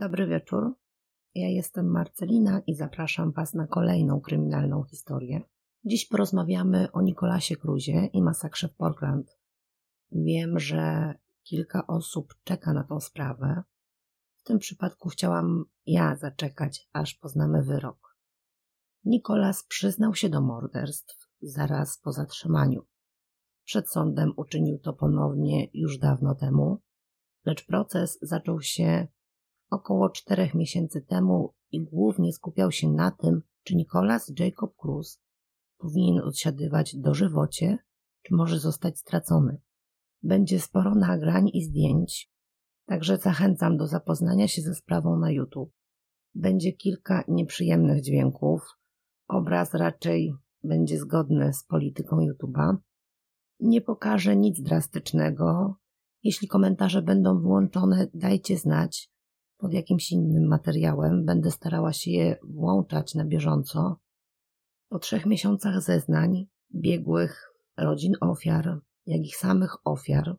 Dobry wieczór. Ja jestem Marcelina i zapraszam Was na kolejną kryminalną historię. Dziś porozmawiamy o Nikolasie Cruzie i masakrze w Portland. Wiem, że kilka osób czeka na tą sprawę. W tym przypadku chciałam ja zaczekać, aż poznamy wyrok. Nikolas przyznał się do morderstw zaraz po zatrzymaniu. Przed sądem uczynił to ponownie już dawno temu, lecz proces zaczął się około czterech miesięcy temu i głównie skupiał się na tym, czy Nicholas Jacob Cruz powinien odsiadywać dożywocie, czy może zostać stracony. Będzie sporo nagrań i zdjęć, także zachęcam do zapoznania się ze sprawą na YouTube. Będzie kilka nieprzyjemnych dźwięków. Obraz raczej będzie zgodny z polityką YouTube'a. Nie pokażę nic drastycznego. Jeśli komentarze będą włączone, dajcie znać pod jakimś innym materiałem. Będę starała się je włączać na bieżąco. Po trzech miesiącach zeznań biegłych rodzin ofiar, jak i samych ofiar,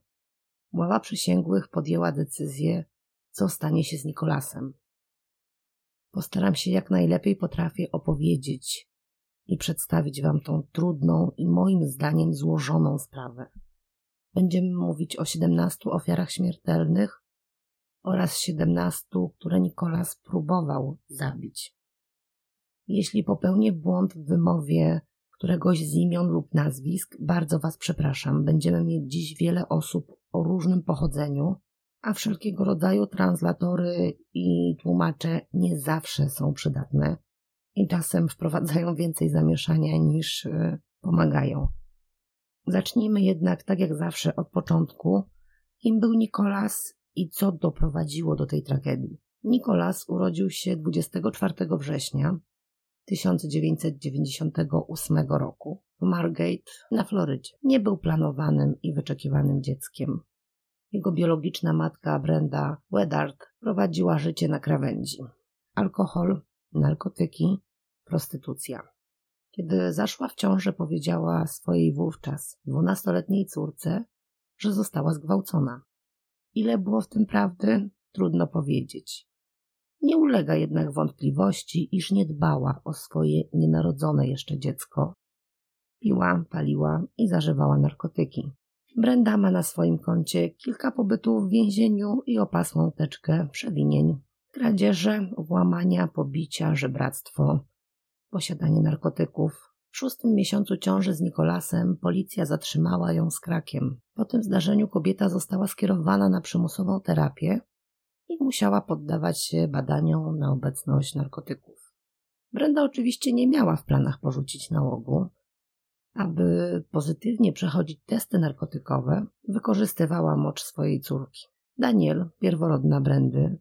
ława przysięgłych podjęła decyzję, co stanie się z Nikolasem. Postaram się jak najlepiej potrafię opowiedzieć i przedstawić Wam tą trudną i moim zdaniem złożoną sprawę. Będziemy mówić o 17 ofiarach śmiertelnych oraz 17, które Nikolas próbował zabić. Jeśli popełnię błąd w wymowie któregoś z imion lub nazwisk, bardzo Was przepraszam. Będziemy mieć dziś wiele osób o różnym pochodzeniu, a wszelkiego rodzaju translatory i tłumacze nie zawsze są przydatne i czasem wprowadzają więcej zamieszania niż y, pomagają. Zacznijmy jednak, tak jak zawsze, od początku. Kim był Nikolas i co doprowadziło do tej tragedii? Nikolas urodził się 24 września 1998 roku w Margate na Florydzie. Nie był planowanym i wyczekiwanym dzieckiem. Jego biologiczna matka Brenda Weddard prowadziła życie na krawędzi. Alkohol, narkotyki, prostytucja. Kiedy zaszła w ciążę, powiedziała swojej wówczas dwunastoletniej córce, że została zgwałcona. Ile było w tym prawdy, trudno powiedzieć. Nie ulega jednak wątpliwości, iż nie dbała o swoje nienarodzone jeszcze dziecko. Piła, paliła i zażywała narkotyki. Brenda ma na swoim koncie kilka pobytów w więzieniu i opasłą teczkę przewinień. Kradzieże, włamania, pobicia, żebractwo, posiadanie narkotyków. W szóstym miesiącu ciąży z Nikolasem policja zatrzymała ją z krakiem. Po tym zdarzeniu kobieta została skierowana na przymusową terapię i musiała poddawać się badaniom na obecność narkotyków. Brenda oczywiście nie miała w planach porzucić nałogu. Aby pozytywnie przechodzić testy narkotykowe, wykorzystywała mocz swojej córki. Daniel, pierworodna Brendy,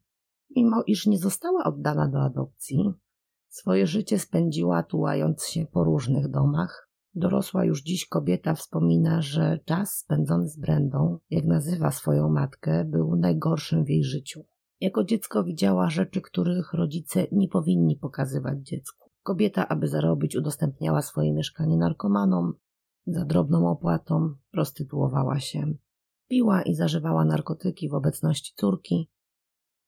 mimo iż nie została oddana do adopcji, swoje życie spędziła tułając się po różnych domach. Dorosła już dziś kobieta wspomina, że czas spędzony z Brendą, jak nazywa swoją matkę, był najgorszym w jej życiu. Jako dziecko widziała rzeczy, których rodzice nie powinni pokazywać dziecku. Kobieta, aby zarobić, udostępniała swoje mieszkanie narkomanom, za drobną opłatą prostytuowała się. Piła i zażywała narkotyki w obecności córki.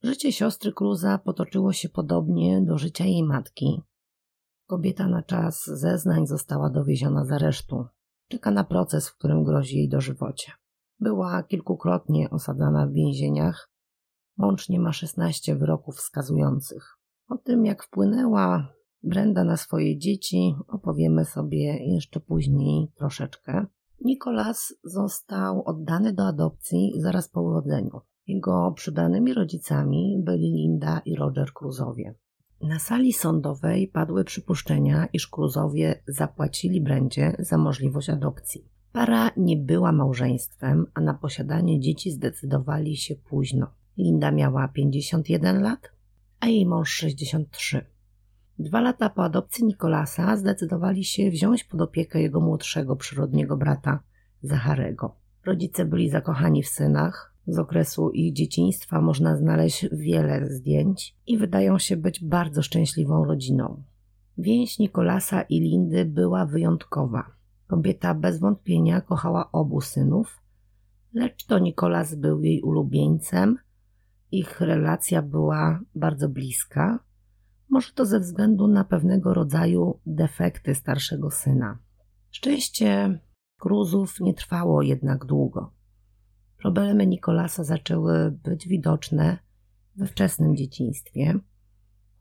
Życie siostry Cruza potoczyło się podobnie do życia jej matki. Kobieta na czas zeznań została dowieziona z aresztu. Czeka na proces, w którym grozi jej dożywocie. Była kilkukrotnie osadzana w więzieniach, Łącznie ma 16 wyroków wskazujących. O tym, jak wpłynęła Brenda na swoje dzieci, opowiemy sobie jeszcze później troszeczkę. Nikolas został oddany do adopcji zaraz po urodzeniu. Jego przydanymi rodzicami byli Linda i Roger Cruzowie. Na sali sądowej padły przypuszczenia, iż Cruzowie zapłacili Brendzie za możliwość adopcji. Para nie była małżeństwem, a na posiadanie dzieci zdecydowali się późno. Linda miała 51 lat, a jej mąż 63. Dwa lata po adopcji Nikolasa zdecydowali się wziąć pod opiekę jego młodszego przyrodniego brata, Zacharego. Rodzice byli zakochani w synach. Z okresu ich dzieciństwa można znaleźć wiele zdjęć i wydają się być bardzo szczęśliwą rodziną. Więź Nikolasa i Lindy była wyjątkowa. Kobieta bez wątpienia kochała obu synów, lecz to Nikolas był jej ulubieńcem – ich relacja była bardzo bliska. Może to ze względu na pewnego rodzaju defekty starszego syna. Szczęście Cruzów nie trwało jednak długo. Problemy Nikolasa zaczęły być widoczne we wczesnym dzieciństwie.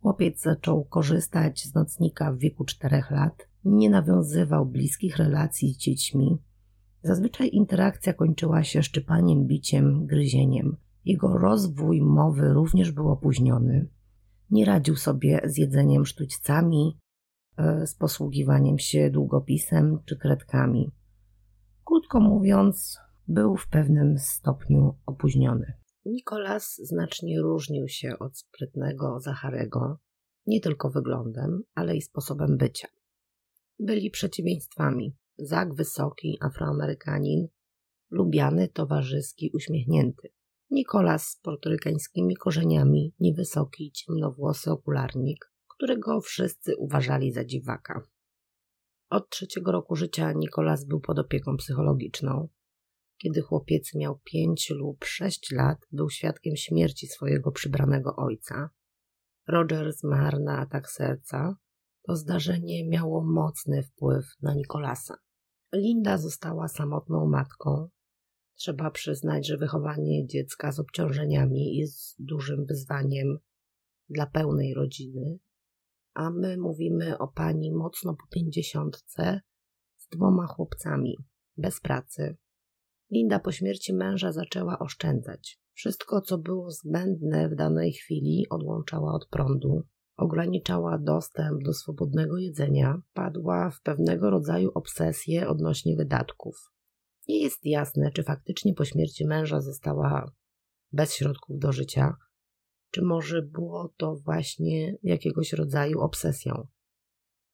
Chłopiec zaczął korzystać z nocnika w wieku czterech lat, nie nawiązywał bliskich relacji z dziećmi. Zazwyczaj interakcja kończyła się szczypaniem, biciem, gryzieniem. Jego rozwój mowy również był opóźniony. Nie radził sobie z jedzeniem sztućcami, e, z posługiwaniem się długopisem czy kredkami. Krótko mówiąc, był w pewnym stopniu opóźniony. Nikolas znacznie różnił się od sprytnego Zacharego, nie tylko wyglądem, ale i sposobem bycia. Byli przeciwieństwami. Zak wysoki, afroamerykanin, lubiany, towarzyski, uśmiechnięty. Nikolas z portorykańskimi korzeniami, niewysoki, ciemnowłosy okularnik, którego wszyscy uważali za dziwaka. Od trzeciego roku życia Nikolas był pod opieką psychologiczną. Kiedy chłopiec miał pięć lub sześć lat, był świadkiem śmierci swojego przybranego ojca. Roger zmarł na atak serca. To zdarzenie miało mocny wpływ na Nikolasa. Linda została samotną matką. Trzeba przyznać, że wychowanie dziecka z obciążeniami jest dużym wyzwaniem dla pełnej rodziny, a my mówimy o pani mocno po pięćdziesiątce z dwoma chłopcami, bez pracy. Linda po śmierci męża zaczęła oszczędzać. Wszystko, co było zbędne w danej chwili, odłączała od prądu, ograniczała dostęp do swobodnego jedzenia, padła w pewnego rodzaju obsesję odnośnie wydatków. Nie jest jasne, czy faktycznie po śmierci męża została bez środków do życia, czy może było to właśnie jakiegoś rodzaju obsesją.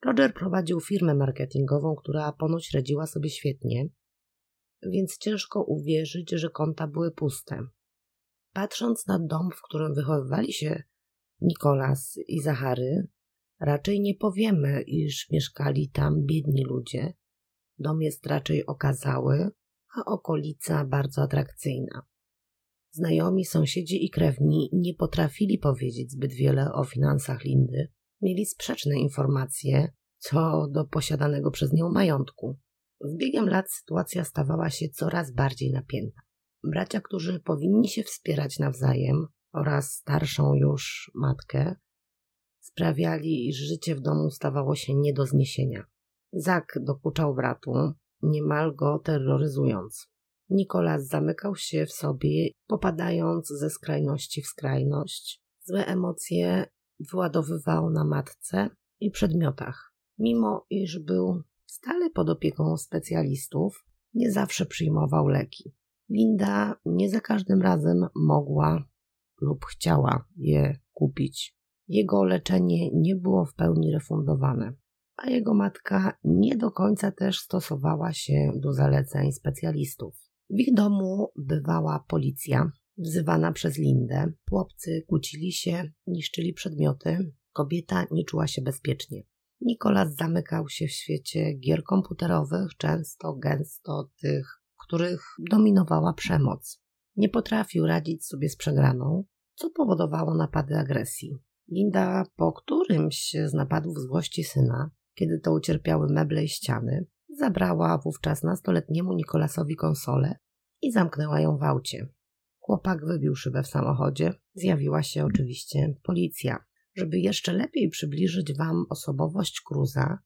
Roger prowadził firmę marketingową, która ponoć radziła sobie świetnie, więc ciężko uwierzyć, że konta były puste. Patrząc na dom, w którym wychowywali się Nikolas i Zachary, raczej nie powiemy, iż mieszkali tam biedni ludzie. Dom jest raczej okazały, a okolica bardzo atrakcyjna. Znajomi, sąsiedzi i krewni nie potrafili powiedzieć zbyt wiele o finansach Lindy. Mieli sprzeczne informacje co do posiadanego przez nią majątku. Z biegiem lat sytuacja stawała się coraz bardziej napięta. Bracia, którzy powinni się wspierać nawzajem oraz starszą już matkę, sprawiali, iż życie w domu stawało się nie do zniesienia. Zak dokuczał bratu, niemal go terroryzując. Nikolas zamykał się w sobie, popadając ze skrajności w skrajność. Złe emocje wyładowywał na matce i przedmiotach. Mimo iż był stale pod opieką specjalistów, nie zawsze przyjmował leki. Linda nie za każdym razem mogła lub chciała je kupić. Jego leczenie nie było w pełni refundowane, a jego matka nie do końca też stosowała się do zaleceń specjalistów. W ich domu bywała policja, wzywana przez Lindę. Chłopcy kłócili się, niszczyli przedmioty. Kobieta nie czuła się bezpiecznie. Nikolas zamykał się w świecie gier komputerowych, często gęsto tych, których dominowała przemoc. Nie potrafił radzić sobie z przegraną, co powodowało napady agresji. Linda po którymś z napadów złości syna, kiedy to ucierpiały meble i ściany, zabrała wówczas nastoletniemu Nikolasowi konsolę i zamknęła ją w aucie. Chłopak wybił szybę w samochodzie. Zjawiła się oczywiście policja. Żeby jeszcze lepiej przybliżyć Wam osobowość Cruza,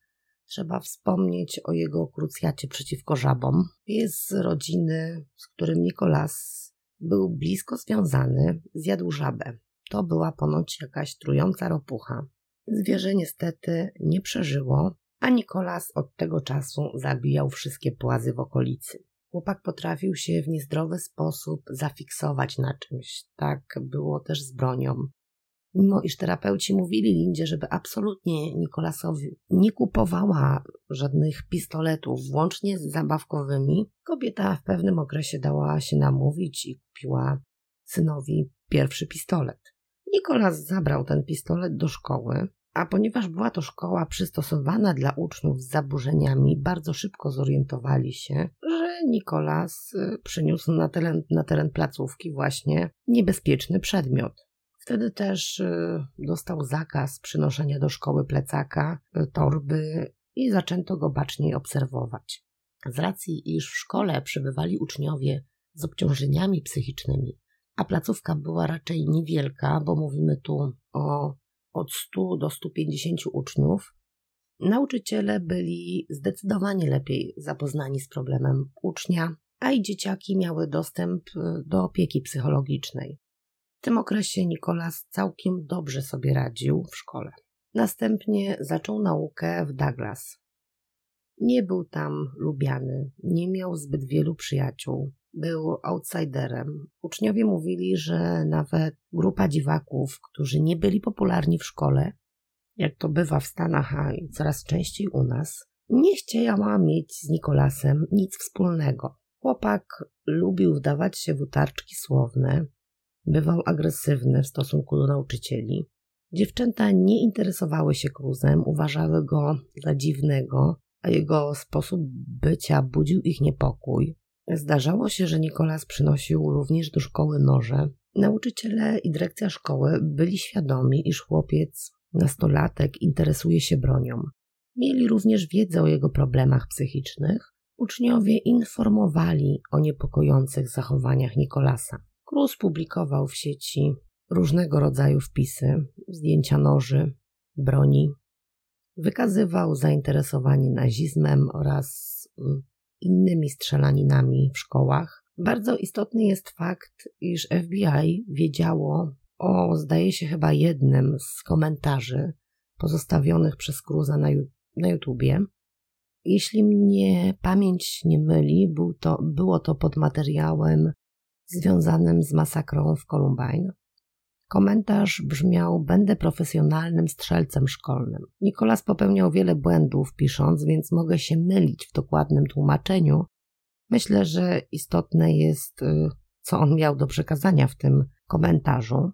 trzeba wspomnieć o jego krucjacie przeciwko żabom. Jest z rodziny, z którym Nikolas był blisko związany, zjadł żabę. To była ponoć jakaś trująca ropucha. Zwierzę niestety nie przeżyło, a Nikolas od tego czasu zabijał wszystkie płazy w okolicy. Chłopak potrafił się w niezdrowy sposób zafiksować na czymś. Tak było też z bronią. Mimo iż terapeuci mówili Lindzie, żeby absolutnie Nikolasowi nie kupowała żadnych pistoletów, włącznie z zabawkowymi, kobieta w pewnym okresie dała się namówić i kupiła synowi pierwszy pistolet. Nikolas zabrał ten pistolet do szkoły, a ponieważ była to szkoła przystosowana dla uczniów z zaburzeniami, bardzo szybko zorientowali się, że Nikolas przyniósł na teren, na teren placówki właśnie niebezpieczny przedmiot. Wtedy też y, dostał zakaz przynoszenia do szkoły plecaka, y, torby i zaczęto go baczniej obserwować. Z racji, iż w szkole przebywali uczniowie z obciążeniami psychicznymi, a placówka była raczej niewielka, bo mówimy tu o od 100 do 150 uczniów, nauczyciele byli zdecydowanie lepiej zapoznani z problemem ucznia, a i dzieciaki miały dostęp y, do opieki psychologicznej. Tym okresie Nikolas całkiem dobrze sobie radził w szkole. Następnie zaczął naukę w Douglas. Nie był tam lubiany, nie miał zbyt wielu przyjaciół, był outsiderem. Uczniowie mówili, że nawet grupa dziwaków, którzy nie byli popularni w szkole, jak to bywa w Stanach, a i coraz częściej u nas, nie chciała mieć z Nikolasem nic wspólnego. Chłopak lubił wdawać się w utarczki słowne, bywał agresywny w stosunku do nauczycieli. Dziewczęta nie interesowały się Cruzem, uważały go za dziwnego, a jego sposób bycia budził ich niepokój. Zdarzało się, że Nikolas przynosił również do szkoły noże. Nauczyciele i dyrekcja szkoły byli świadomi, iż chłopiec, nastolatek, interesuje się bronią. Mieli również wiedzę o jego problemach psychicznych. Uczniowie informowali o niepokojących zachowaniach Nikolasa. Cruz publikował w sieci różnego rodzaju wpisy, zdjęcia noży, broni. Wykazywał zainteresowanie nazizmem oraz mm, innymi strzelaninami w szkołach. Bardzo istotny jest fakt, iż FBI wiedziało o, zdaje się, chyba jednym z komentarzy pozostawionych przez Cruza na, na YouTubie. Jeśli mnie pamięć nie myli, był to, było to pod materiałem związanym z masakrą w Columbine. Komentarz brzmiał: Będę profesjonalnym strzelcem szkolnym. Nikolas popełniał wiele błędów pisząc, więc mogę się mylić w dokładnym tłumaczeniu. Myślę, że istotne jest, y, co on miał do przekazania w tym komentarzu.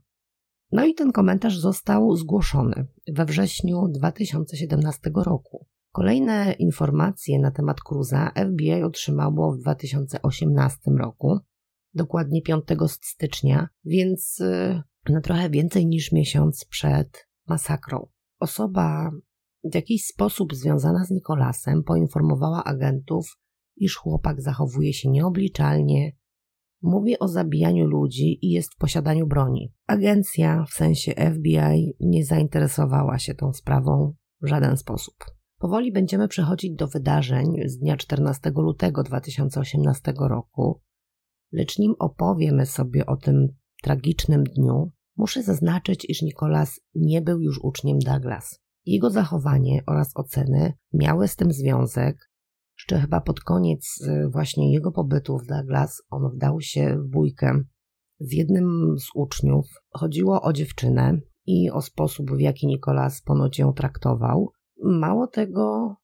No i ten komentarz został zgłoszony we wrześniu 2017 roku. Kolejne informacje na temat Cruza FBI otrzymało w 2018 roku, dokładnie 5 stycznia, więc y, na trochę więcej niż miesiąc przed masakrą. Osoba w jakiś sposób związana z Nikolasem poinformowała agentów, iż chłopak zachowuje się nieobliczalnie, mówi o zabijaniu ludzi i jest w posiadaniu broni. Agencja, w sensie FBI, nie zainteresowała się tą sprawą w żaden sposób. Powoli będziemy przechodzić do wydarzeń z dnia 14 lutego 2018 roku, lecz nim opowiemy sobie o tym tragicznym dniu, Muszę zaznaczyć, iż Nicholas nie był już uczniem Douglas. Jego zachowanie oraz oceny miały z tym związek, że chyba pod koniec y, właśnie jego pobytu w Douglas on wdał się w bójkę z jednym z uczniów. Chodziło o dziewczynę i o sposób, w jaki Nicholas ponoć ją traktował. Mało tego,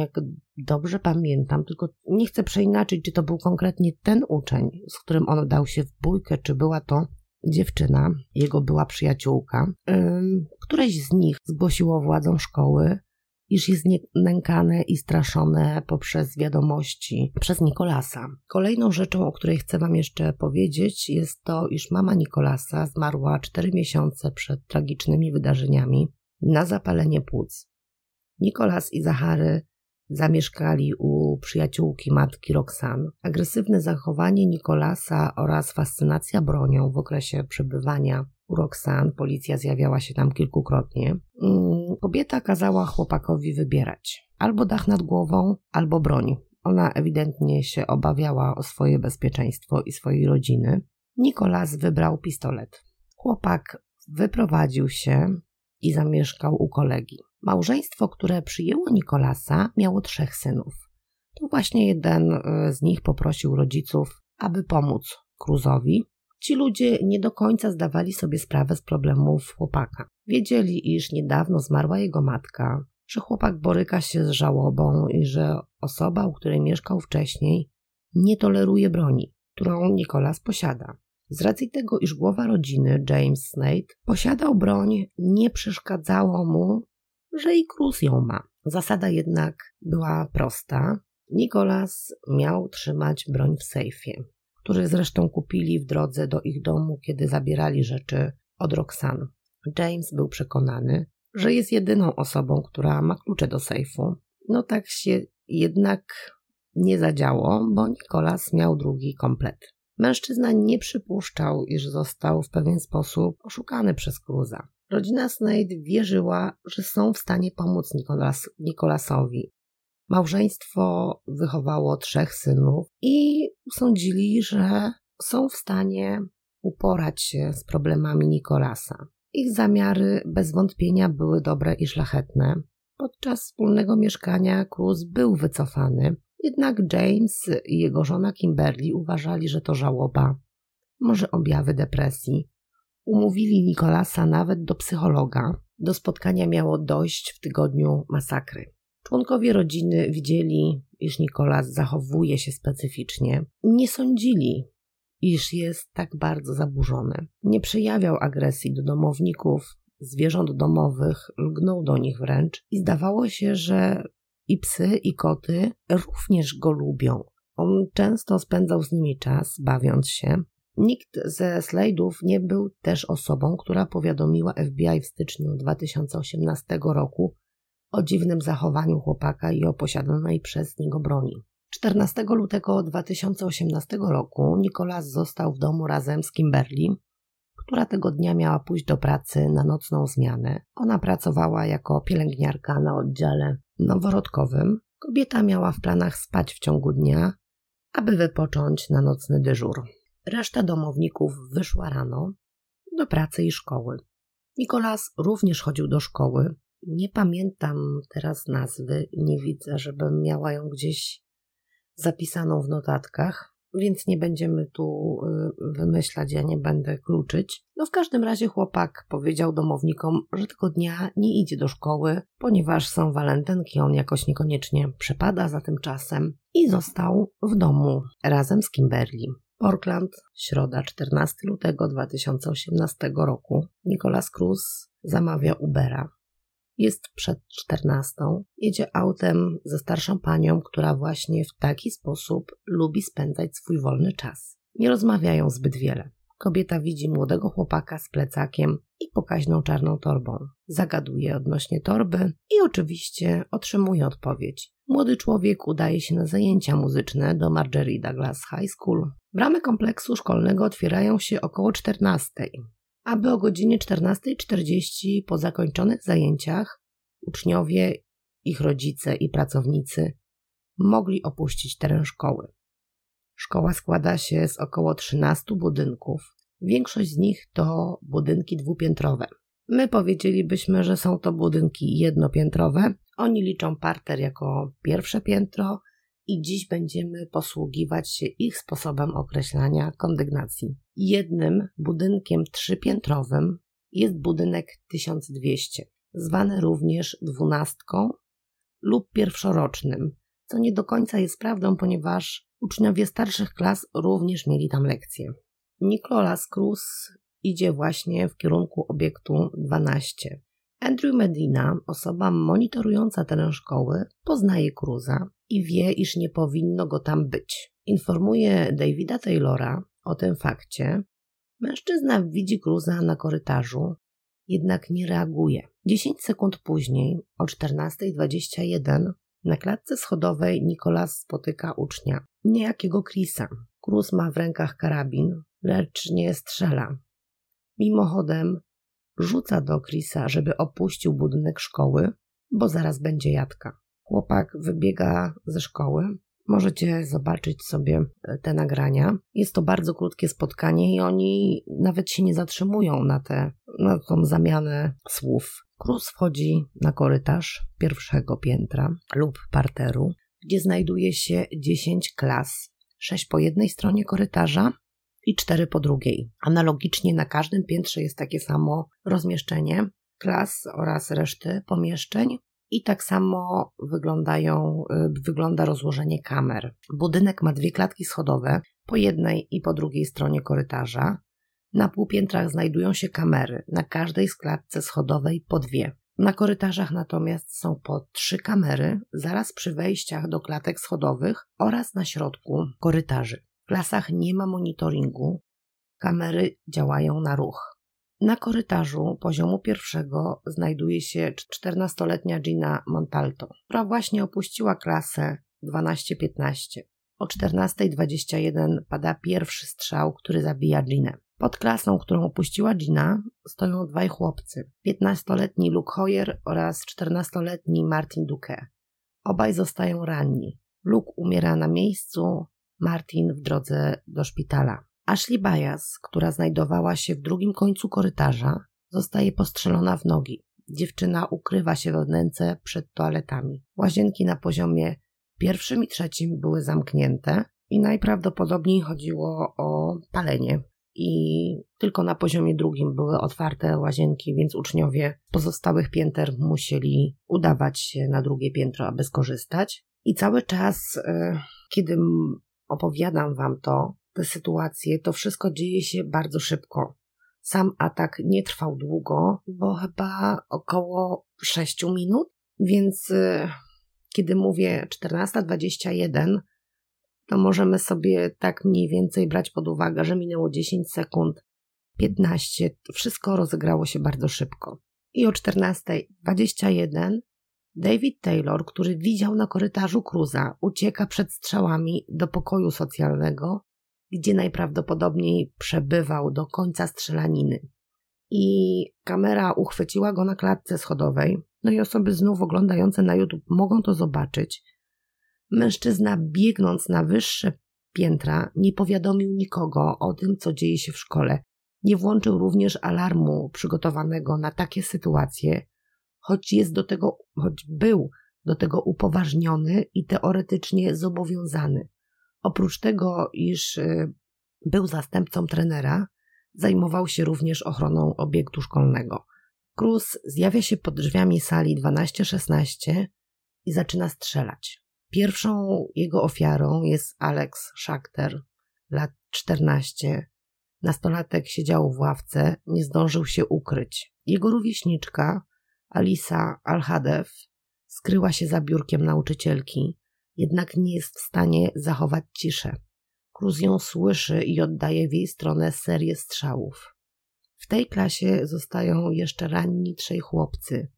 jak dobrze pamiętam, tylko nie chcę przeinaczyć, czy to był konkretnie ten uczeń, z którym on dał się w bójkę, czy była to dziewczyna, jego była przyjaciółka, któreś z nich zgłosiło władzom szkoły, iż jest nękane i straszone poprzez wiadomości przez Nikolasa. Kolejną rzeczą, o której chcę Wam jeszcze powiedzieć, jest to, iż mama Nikolasa zmarła 4 miesiące przed tragicznymi wydarzeniami na zapalenie płuc. Nikolas i Zachary Zamieszkali u przyjaciółki matki Roxan. Agresywne zachowanie Nikolasa oraz fascynacja bronią w okresie przebywania u Roxan, policja zjawiała się tam kilkukrotnie. Mm, kobieta kazała chłopakowi wybierać albo dach nad głową, albo broń. Ona ewidentnie się obawiała o swoje bezpieczeństwo i swojej rodziny. Nikolas wybrał pistolet. Chłopak wyprowadził się i zamieszkał u kolegi. Małżeństwo, które przyjęło Nikolasa, miało trzech synów. To właśnie jeden e, z nich poprosił rodziców, aby pomóc Cruzowi. Ci ludzie nie do końca zdawali sobie sprawę z problemów chłopaka. Wiedzieli, iż niedawno zmarła jego matka, że chłopak boryka się z żałobą i że osoba, u której mieszkał wcześniej, nie toleruje broni, którą Nikolas posiada. Z racji tego, iż głowa rodziny, James Snate, posiadał broń, nie przeszkadzało mu że i Cruz ją ma. Zasada jednak była prosta. Nicholas miał trzymać broń w sejfie, który zresztą kupili w drodze do ich domu, kiedy zabierali rzeczy od Roxanne. James był przekonany, że jest jedyną osobą, która ma klucze do sejfu. No tak się jednak nie zadziało, bo Nicholas miał drugi komplet. Mężczyzna nie przypuszczał, iż został w pewien sposób oszukany przez Cruza. Rodzina Snade wierzyła, że są w stanie pomóc Nicholas, Nicholasowi. Małżeństwo wychowało trzech synów i sądzili, że są w stanie uporać się z problemami Nicholasa. Ich zamiary bez wątpienia były dobre i szlachetne. Podczas wspólnego mieszkania Cruz był wycofany, jednak James i jego żona Kimberly uważali, że to żałoba, może objawy depresji. Umówili Nikolasa nawet do psychologa. Do spotkania miało dojść w tygodniu masakry. Członkowie rodziny widzieli, iż Nikolas zachowuje się specyficznie. Nie sądzili, iż jest tak bardzo zaburzony. Nie przejawiał agresji do domowników, zwierząt domowych, lgnął do nich wręcz i zdawało się, że i psy, i koty również go lubią. On często spędzał z nimi czas, bawiąc się. Nikt ze slajdów nie był też osobą, która powiadomiła FBI w styczniu 2018 roku o dziwnym zachowaniu chłopaka i o posiadanej przez niego broni. 14 lutego 2018 roku Nikolas został w domu razem z Kimberly, która tego dnia miała pójść do pracy na nocną zmianę. Ona pracowała jako pielęgniarka na oddziale noworodkowym. Kobieta miała w planach spać w ciągu dnia, aby wypocząć na nocny dyżur. Reszta domowników wyszła rano do pracy i szkoły. Nikolas również chodził do szkoły. Nie pamiętam teraz nazwy nie widzę, żebym miała ją gdzieś zapisaną w notatkach, więc nie będziemy tu y, wymyślać, ja nie będę kluczyć. No w każdym razie chłopak powiedział domownikom, że tego dnia nie idzie do szkoły, ponieważ są walentynki, on jakoś niekoniecznie przepada za tym czasem i został w domu razem z Kimberly. Portland, środa 14 lutego 2018 roku. Nicolas Cruz zamawia Ubera. Jest przed czternastą. Jedzie autem ze starszą panią, która właśnie w taki sposób lubi spędzać swój wolny czas. Nie rozmawiają zbyt wiele. Kobieta widzi młodego chłopaka z plecakiem i pokaźną czarną torbą. Zagaduje odnośnie torby i oczywiście otrzymuje odpowiedź. Młody człowiek udaje się na zajęcia muzyczne do Marjorie Douglas High School. Bramy kompleksu szkolnego otwierają się około 14 aby o godzinie 14.40 po zakończonych zajęciach uczniowie, ich rodzice i pracownicy mogli opuścić teren szkoły. Szkoła składa się z około 13 budynków. Większość z nich to budynki dwupiętrowe. My powiedzielibyśmy, że są to budynki jednopiętrowe. Oni liczą parter jako pierwsze piętro, i dziś będziemy posługiwać się ich sposobem określania kondygnacji. Jednym budynkiem trzypiętrowym jest budynek 1200, zwany również dwunastką lub pierwszorocznym, co nie do końca jest prawdą, ponieważ uczniowie starszych klas również mieli tam lekcje. Nicolas Cruz idzie właśnie w kierunku obiektu 12. Andrew Medina, osoba monitorująca teren szkoły, poznaje Cruza i wie, iż nie powinno go tam być. Informuje Davida Taylora o tym fakcie. Mężczyzna widzi Cruza na korytarzu, jednak nie reaguje. 10 sekund później, o 14.21, na klatce schodowej Nikolas spotyka ucznia, niejakiego Chrisa. Cruz ma w rękach karabin, lecz nie strzela. Mimochodem rzuca do Chrisa, żeby opuścił budynek szkoły, bo zaraz będzie jadka. Chłopak wybiega ze szkoły. Możecie zobaczyć sobie e, te nagrania. Jest to bardzo krótkie spotkanie i oni nawet się nie zatrzymują na, tę na tą zamianę słów. Cruz wchodzi na korytarz pierwszego piętra lub parteru, gdzie znajduje się 10 klas. 6 po jednej stronie korytarza i 4 po drugiej. Analogicznie na każdym piętrze jest takie samo rozmieszczenie klas oraz reszty pomieszczeń. I tak samo wyglądają, y, wygląda rozłożenie kamer. Budynek ma dwie klatki schodowe, po jednej i po drugiej stronie korytarza. Na półpiętrach znajdują się kamery, na każdej z klatce schodowej po dwie. Na korytarzach natomiast są po trzy kamery, zaraz przy wejściach do klatek schodowych oraz na środku korytarzy. W klasach nie ma monitoringu, kamery działają na ruch. Na korytarzu poziomu pierwszego znajduje się 14-letnia Gina Montalto, która właśnie opuściła klasę 12-15. O 14.21 pada pierwszy strzał, który zabija Ginę. Pod klasą, którą opuściła Gina, stoją dwaj chłopcy: 15-letni Luke Hoyer oraz 14-letni Martin Duque. Obaj zostają ranni. Luke umiera na miejscu, Martin w drodze do szpitala. Ashley Bias, która znajdowała się w drugim końcu korytarza, zostaje postrzelona w nogi. Dziewczyna ukrywa się we wnęce przed toaletami. Łazienki na poziomie pierwszym i trzecim były zamknięte i najprawdopodobniej chodziło o palenie. I tylko na poziomie drugim były otwarte łazienki, więc uczniowie pozostałych pięter musieli udawać się na drugie piętro, aby skorzystać. I cały czas, e, kiedy opowiadam Wam to, te sytuacje, to wszystko dzieje się bardzo szybko. Sam atak nie trwał długo, bo chyba około 6 minut, więc y, kiedy mówię 14.21, to możemy sobie tak mniej więcej brać pod uwagę, że minęło 10 sekund, 15, wszystko rozegrało się bardzo szybko. I o 14.21 David Taylor, który widział na korytarzu Cruza, ucieka przed strzałami do pokoju socjalnego, gdzie najprawdopodobniej przebywał do końca strzelaniny. I kamera uchwyciła go na klatce schodowej. No i osoby znów oglądające na YouTube mogą to zobaczyć. Mężczyzna, biegnąc na wyższe piętra, nie powiadomił nikogo o tym, co dzieje się w szkole. Nie włączył również alarmu przygotowanego na takie sytuacje, choć jest do tego, choć był do tego upoważniony i teoretycznie zobowiązany. Oprócz tego, iż y, był zastępcą trenera, zajmował się również ochroną obiektu szkolnego. Cruz zjawia się pod drzwiami sali 12-16 i zaczyna strzelać. Pierwszą jego ofiarą jest Alex Schachter, lat 14. Nastolatek siedział w ławce, nie zdążył się ukryć. Jego rówieśniczka, Alisa Alhadew, skryła się za biurkiem nauczycielki, jednak nie jest w stanie zachować ciszę. Cruz ją słyszy i oddaje w jej stronę serię strzałów. W tej klasie zostają jeszcze ranni trzej chłopcy: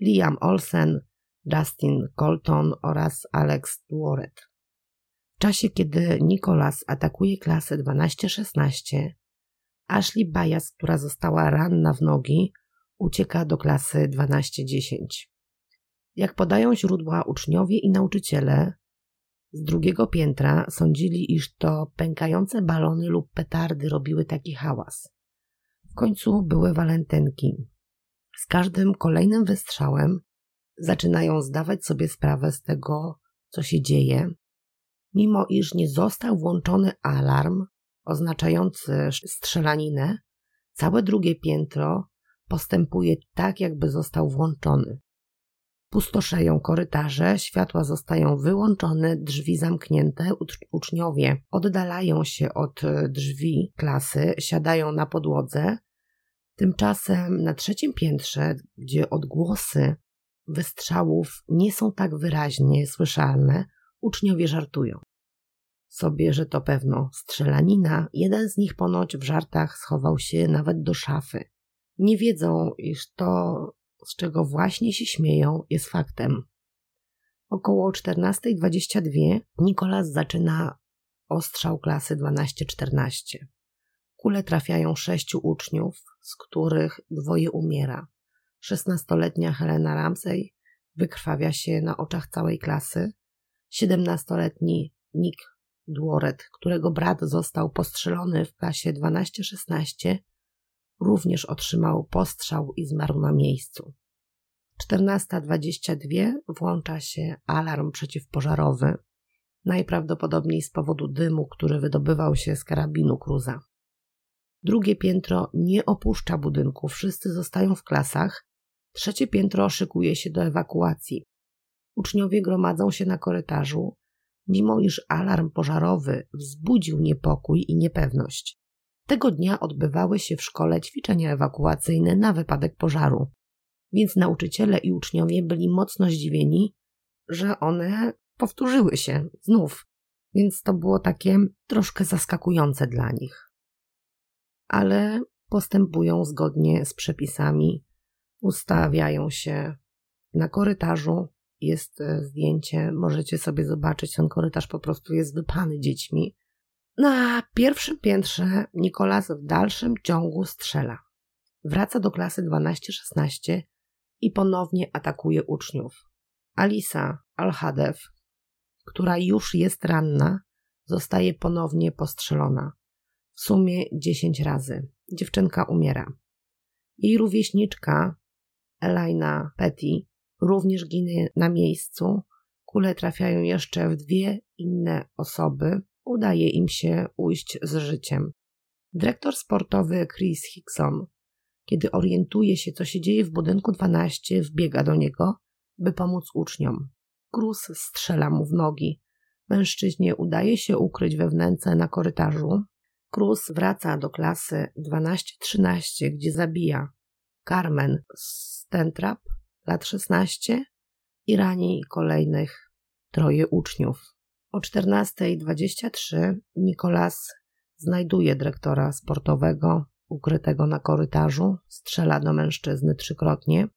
Liam Olsen, Justin Colton oraz Alex Dworet. W czasie, kiedy Nicholas atakuje klasę 12-16, Ashley Bias, która została ranna w nogi, ucieka do klasy 12-10. Jak podają źródła uczniowie i nauczyciele, z drugiego piętra sądzili, iż to pękające balony lub petardy robiły taki hałas. W końcu były walentynki. Z każdym kolejnym wystrzałem zaczynają zdawać sobie sprawę z tego, co się dzieje, mimo iż nie został włączony alarm oznaczający strzelaninę, całe drugie piętro postępuje tak, jakby został włączony. Pustoszeją korytarze, światła zostają wyłączone, drzwi zamknięte, uczniowie oddalają się od e, drzwi klasy, siadają na podłodze. Tymczasem na trzecim piętrze, gdzie odgłosy wystrzałów nie są tak wyraźnie słyszalne, uczniowie żartują sobie, że to pewno strzelanina. Jeden z nich ponoć w żartach schował się nawet do szafy. Nie wiedzą, iż to z czego właśnie się śmieją, jest faktem. Około 14.22 Nikolas zaczyna ostrzał klasy 12-14. Kule trafiają sześciu uczniów, z których dwoje umiera. 16-letnia Helena Ramsey wykrwawia się na oczach całej klasy. 17-letni Nick Dworet, którego brat został postrzelony w klasie 12-16, również otrzymał postrzał i zmarł na miejscu. 14.22 włącza się alarm przeciwpożarowy, najprawdopodobniej z powodu dymu, który wydobywał się z karabinu Cruza. Drugie piętro nie opuszcza budynku, wszyscy zostają w klasach. Trzecie piętro szykuje się do ewakuacji. Uczniowie gromadzą się na korytarzu, mimo iż alarm pożarowy wzbudził niepokój i niepewność. Tego dnia odbywały się w szkole ćwiczenia ewakuacyjne na wypadek pożaru. Więc nauczyciele i uczniowie byli mocno zdziwieni, że one powtórzyły się znów. Więc to było takie troszkę zaskakujące dla nich. Ale postępują zgodnie z przepisami, ustawiają się na korytarzu. Jest e, zdjęcie, możecie sobie zobaczyć, ten korytarz po prostu jest wypany dziećmi. Na pierwszym piętrze Nikolas w dalszym ciągu strzela. Wraca do klasy 12-16 i ponownie atakuje uczniów. Alisa Alhadew, która już jest ranna, zostaje ponownie postrzelona. W sumie 10 razy. Dziewczynka umiera. Jej rówieśniczka, Elina Petty, również ginie na miejscu. Kule trafiają jeszcze w dwie inne osoby. Udaje im się ujść z życiem. Dyrektor sportowy Chris Hickson, kiedy orientuje się, co się dzieje w budynku 12, wbiega do niego, by pomóc uczniom. Cruz strzela mu w nogi. Mężczyźnie udaje się ukryć we wnęce na korytarzu. Cruz wraca do klasy 12-13, gdzie zabija Carmen Stentrap, lat 16 i rani kolejnych troje uczniów. O 14.23 Nikolas znajduje dyrektora sportowego ukrytego na korytarzu, strzela do mężczyzny trzykrotnie.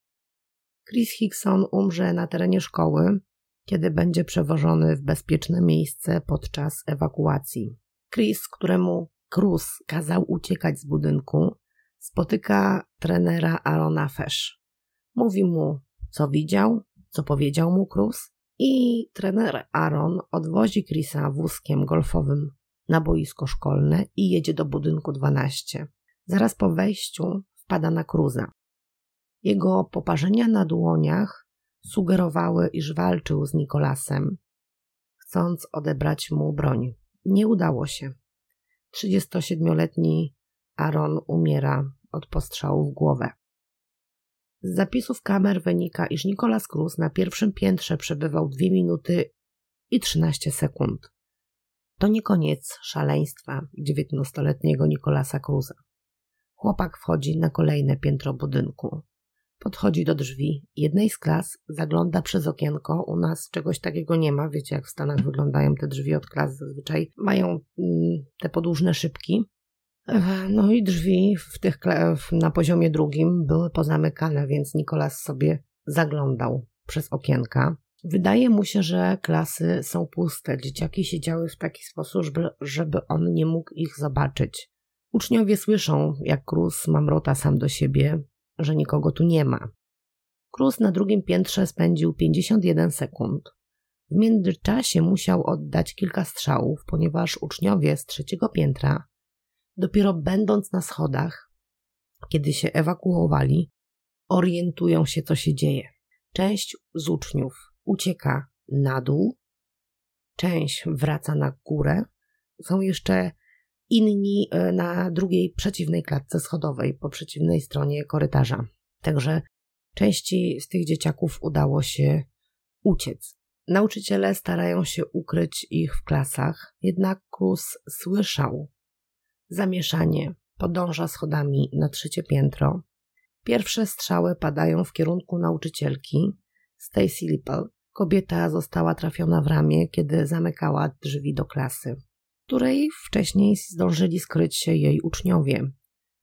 Chris Hickson umrze na terenie szkoły, kiedy będzie przewożony w bezpieczne miejsce podczas ewakuacji. Chris, któremu Cruz kazał uciekać z budynku, spotyka trenera Arona Fesh. Mówi mu, co widział, co powiedział mu Cruz i trener Aaron odwozi Chrisa wózkiem golfowym na boisko szkolne i jedzie do budynku 12. Zaraz po wejściu wpada na Cruza. Jego poparzenia na dłoniach sugerowały, iż walczył z Nikolasem, chcąc odebrać mu broń. Nie udało się. 37-letni Aaron umiera od postrzału w głowę. Z zapisów kamer wynika, iż Nikolas Cruz na pierwszym piętrze przebywał 2 minuty i 13 sekund. To nie koniec szaleństwa 19-letniego Nikolasa Cruza. Chłopak wchodzi na kolejne piętro budynku. Podchodzi do drzwi jednej z klas, zagląda przez okienko. U nas czegoś takiego nie ma. Wiecie, jak w Stanach wyglądają te drzwi od klas zazwyczaj. Mają mm, te podłużne szybki. No i drzwi w tych, na poziomie drugim były pozamykane, więc Nikolas sobie zaglądał przez okienka. Wydaje mu się, że klasy są puste. Dzieciaki siedziały w taki sposób, żeby on nie mógł ich zobaczyć. Uczniowie słyszą, jak Cruz mamrota sam do siebie, że nikogo tu nie ma. Cruz na drugim piętrze spędził 51 sekund. W międzyczasie musiał oddać kilka strzałów, ponieważ uczniowie z trzeciego piętra, dopiero będąc na schodach, kiedy się ewakuowali, orientują się, co się dzieje. Część z uczniów ucieka na dół, część wraca na górę. Są jeszcze inni e, na drugiej przeciwnej klatce schodowej po przeciwnej stronie korytarza. Także części z tych dzieciaków udało się uciec. Nauczyciele starają się ukryć ich w klasach, jednak Cruz słyszał zamieszanie, podąża schodami na trzecie piętro. Pierwsze strzały padają w kierunku nauczycielki Stacy Lippel. Kobieta została trafiona w ramię, kiedy zamykała drzwi do klasy której wcześniej zdążyli skryć się jej uczniowie.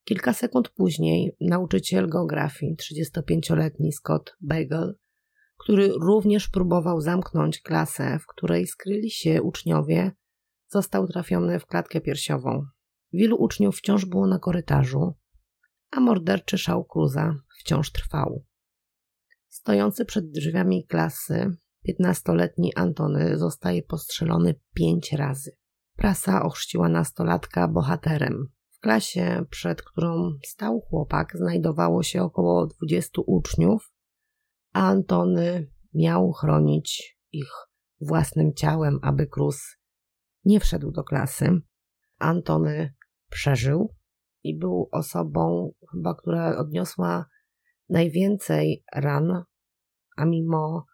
Kilka sekund później nauczyciel geografii, 35-letni Scott Bagel, który również próbował zamknąć klasę, w której skryli się uczniowie, został trafiony w klatkę piersiową. Wielu uczniów wciąż było na korytarzu, a morderczy szał Cruza wciąż trwał. Stojący przed drzwiami klasy, 15-letni Antony zostaje postrzelony pięć razy. Prasa ochrzciła nastolatka bohaterem. W klasie, przed którą stał chłopak, znajdowało się około 20 uczniów, a Antony miał chronić ich własnym ciałem, aby Cruz nie wszedł do klasy. Antony przeżył i był osobą, chyba, która odniosła najwięcej ran, a mimo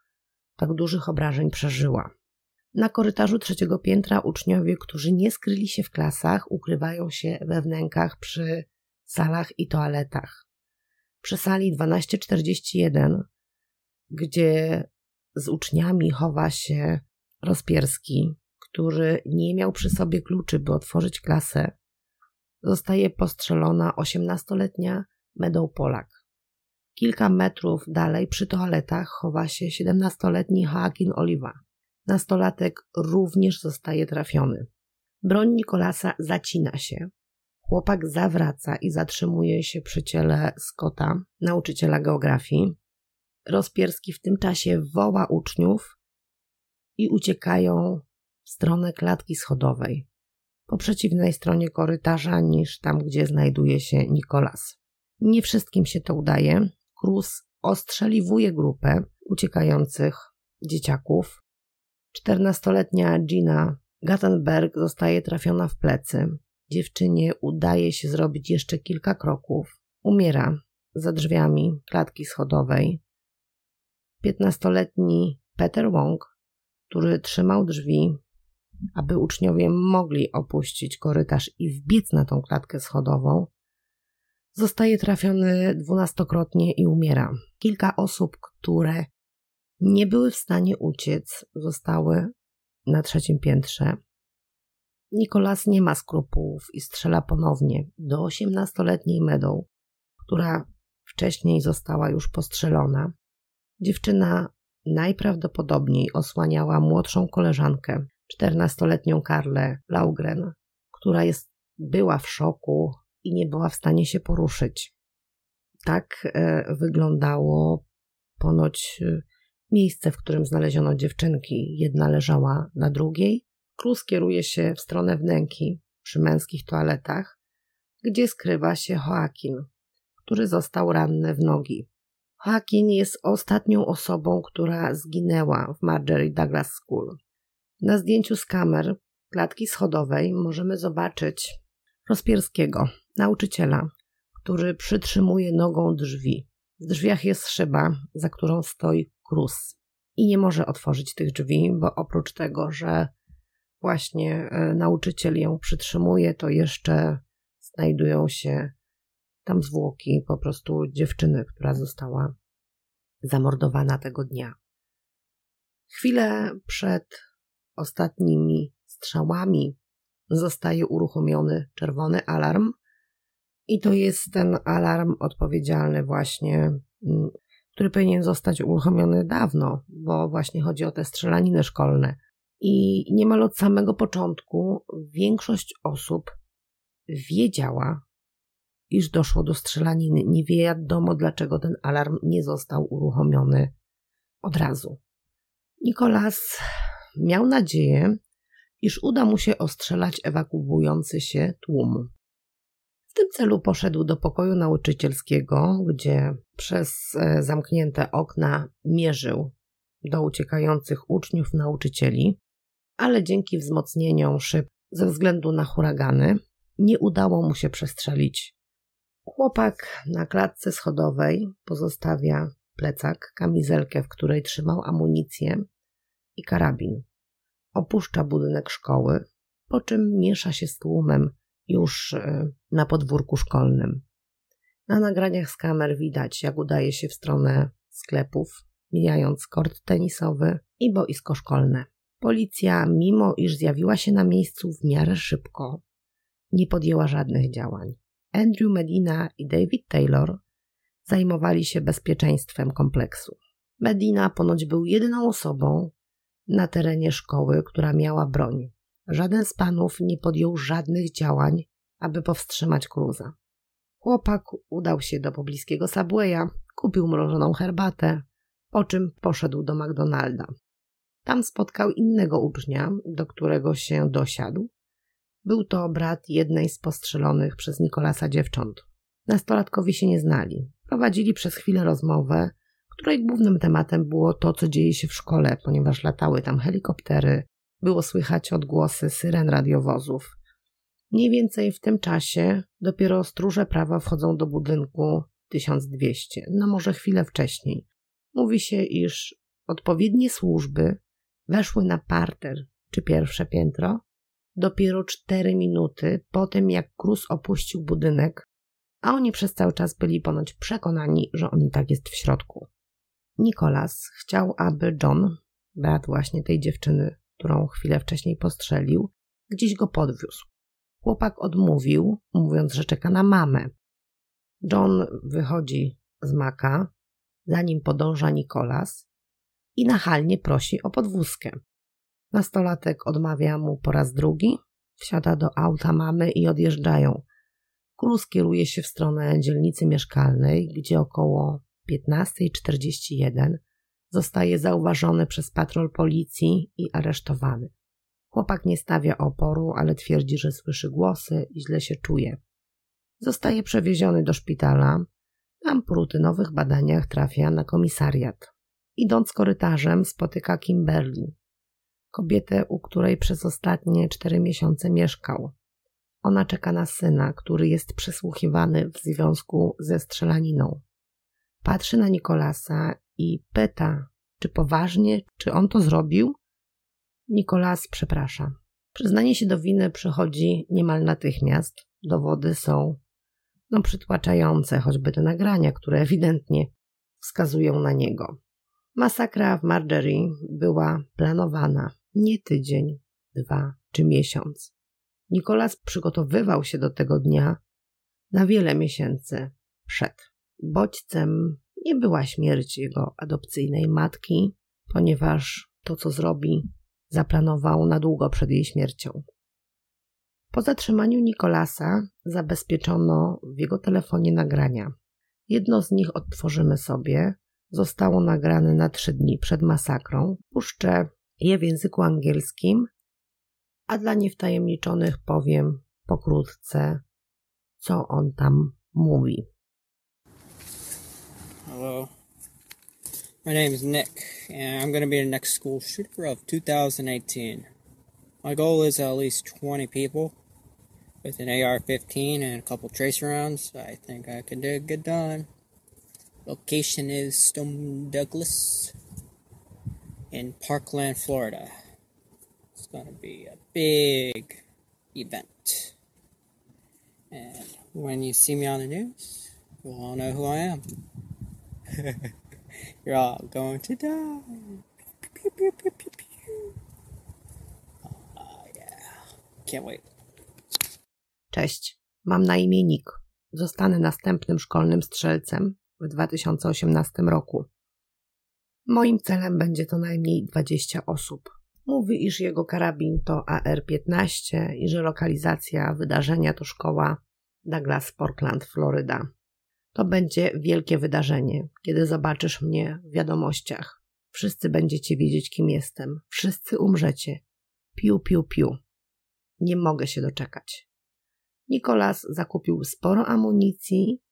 tak dużych obrażeń przeżyła. Na korytarzu trzeciego piętra uczniowie, którzy nie skryli się w klasach, ukrywają się we wnękach przy salach i toaletach. Przy sali 1241, gdzie z uczniami chowa się Rozpierski, który nie miał przy sobie kluczy, by otworzyć klasę, zostaje postrzelona 18-letnia Meadow Polak. Kilka metrów dalej przy toaletach chowa się 17-letni Joaquin Oliva. Nastolatek również zostaje trafiony. Broń Nikolasa zacina się. Chłopak zawraca i zatrzymuje się przy ciele Scotta, nauczyciela geografii. Rozpierski w tym czasie woła uczniów i uciekają w stronę klatki schodowej, po przeciwnej stronie korytarza niż tam, gdzie znajduje się Nikolas. Nie wszystkim się to udaje. Cruz ostrzeliwuje grupę uciekających dzieciaków. Czternastoletnia Gina Gattenberg zostaje trafiona w plecy. Dziewczynie udaje się zrobić jeszcze kilka kroków. Umiera za drzwiami klatki schodowej. Piętnastoletni Peter Wong, który trzymał drzwi, aby uczniowie mogli opuścić korytarz i wbiec na tą klatkę schodową, zostaje trafiony dwunastokrotnie i umiera. Kilka osób, które nie były w stanie uciec, zostały na trzecim piętrze. Nikolas nie ma skrupułów i strzela ponownie do osiemnastoletniej Meadow, która wcześniej została już postrzelona. Dziewczyna najprawdopodobniej osłaniała młodszą koleżankę, czternastoletnią Karlę Laugren, która jest, była w szoku i nie była w stanie się poruszyć. Tak e, wyglądało ponoć e, miejsce, w którym znaleziono dziewczynki. Jedna leżała na drugiej. Krus kieruje się w stronę wnęki przy męskich toaletach, gdzie skrywa się Joaquin, który został ranny w nogi. Joaquin jest ostatnią osobą, która zginęła w Marjorie Douglas School. Na zdjęciu z kamer klatki schodowej możemy zobaczyć Rozpierskiego, nauczyciela, który przytrzymuje nogą drzwi. W drzwiach jest szyba, za którą stoi Cruz i nie może otworzyć tych drzwi, bo oprócz tego, że właśnie e, nauczyciel ją przytrzymuje, to jeszcze znajdują się tam zwłoki po prostu dziewczyny, która została zamordowana tego dnia. Chwilę przed ostatnimi strzałami zostaje uruchomiony czerwony alarm, i to jest ten alarm odpowiedzialny właśnie, mm, który powinien zostać uruchomiony dawno, bo właśnie chodzi o te strzelaniny szkolne. I niemal od samego początku większość osób wiedziała, iż doszło do strzelaniny. Nie wiadomo, dlaczego ten alarm nie został uruchomiony od razu. Nikolas miał nadzieję, iż uda mu się ostrzelać ewakuujący się tłum. W tym celu poszedł do pokoju nauczycielskiego, gdzie przez e, zamknięte okna mierzył do uciekających uczniów nauczycieli, ale dzięki wzmocnieniom szyb ze względu na huragany nie udało mu się przestrzelić. Chłopak na klatce schodowej pozostawia plecak, kamizelkę, w której trzymał amunicję i karabin. Opuszcza budynek szkoły, po czym miesza się z tłumem już e, na podwórku szkolnym. Na nagraniach z kamer widać, jak udaje się w stronę sklepów, mijając kort tenisowy i boisko szkolne. Policja, mimo iż zjawiła się na miejscu w miarę szybko, nie podjęła żadnych działań. Andrew Medina i David Taylor zajmowali się bezpieczeństwem kompleksu. Medina ponoć był jedyną osobą na terenie szkoły, która miała broń. Żaden z panów nie podjął żadnych działań, aby powstrzymać Cruza. Chłopak udał się do pobliskiego Subwaya, kupił mrożoną herbatę, po czym poszedł do McDonalda. Tam spotkał innego ucznia, do którego się dosiadł. Był to brat jednej z postrzelonych przez Nikolasa dziewcząt. Nastolatkowie się nie znali. Prowadzili przez chwilę rozmowę, której głównym tematem było to, co dzieje się w szkole, ponieważ latały tam helikoptery, było słychać odgłosy syren radiowozów. Mniej więcej w tym czasie dopiero stróże prawa wchodzą do budynku 1200, no może chwilę wcześniej. Mówi się, iż odpowiednie służby weszły na parter czy pierwsze piętro dopiero cztery minuty po tym, jak Cruz opuścił budynek a oni przez cały czas byli ponoć przekonani, że on i tak jest w środku. Nicholas chciał, aby John, brat właśnie tej dziewczyny, którą chwilę wcześniej postrzelił, gdzieś go podwiózł. Chłopak odmówił, mówiąc, że czeka na mamę. John wychodzi z maka, za nim podąża Nikolas i nachalnie prosi o podwózkę. Nastolatek odmawia mu po raz drugi, wsiada do auta mamy i odjeżdżają. Cruz kieruje się w stronę dzielnicy mieszkalnej, gdzie około 15.41 zostaje zauważony przez patrol policji i aresztowany. Chłopak nie stawia oporu, ale twierdzi, że słyszy głosy i źle się czuje. Zostaje przewieziony do szpitala. Tam po rutynowych badaniach trafia na komisariat. Idąc korytarzem spotyka Kimberly, kobietę, u której przez ostatnie cztery miesiące mieszkał. Ona czeka na syna, który jest przesłuchiwany w związku ze strzelaniną. Patrzy na Nikolasa i pyta, czy poważnie, czy on to zrobił? Nikolas przeprasza. Przyznanie się do winy przychodzi niemal natychmiast. Dowody są no, przytłaczające, choćby te nagrania, które ewidentnie wskazują na niego. Masakra w Margerie była planowana nie tydzień, dwa czy miesiąc. Nikolas przygotowywał się do tego dnia na wiele miesięcy przed. Bodźcem nie była śmierć jego adopcyjnej matki, ponieważ to, co zrobi, zaplanował na długo przed jej śmiercią. Po zatrzymaniu Nikolasa zabezpieczono w jego telefonie nagrania. Jedno z nich odtworzymy sobie. Zostało nagrane na trzy dni przed masakrą. Puszczę je w języku angielskim, a dla niewtajemniczonych powiem pokrótce, co on tam mówi. Hello. My name is Nick, and I'm going to be the next school shooter of 2018. My goal is at least 20 people with an AR 15 and a couple tracer rounds. I think I can do a good done. Location is Stone Douglas in Parkland, Florida. It's going to be a big event. And when you see me on the news, you'll all know who I am. You're all going to die. Pew, pew, pew, pew, pew. Oh, yeah. Can't wait. Cześć, mam na imię Nick. Zostanę następnym szkolnym strzelcem w 2018 roku. Moim celem będzie to najmniej 20 osób. Mówi, iż jego karabin to AR-15 i że lokalizacja wydarzenia to szkoła Douglas Portland, Floryda. To będzie wielkie wydarzenie, kiedy zobaczysz mnie w wiadomościach. Wszyscy będziecie wiedzieć, kim jestem. Wszyscy umrzecie. Piu, piu, piu. Nie mogę się doczekać. Nikolas zakupił sporo amunicji,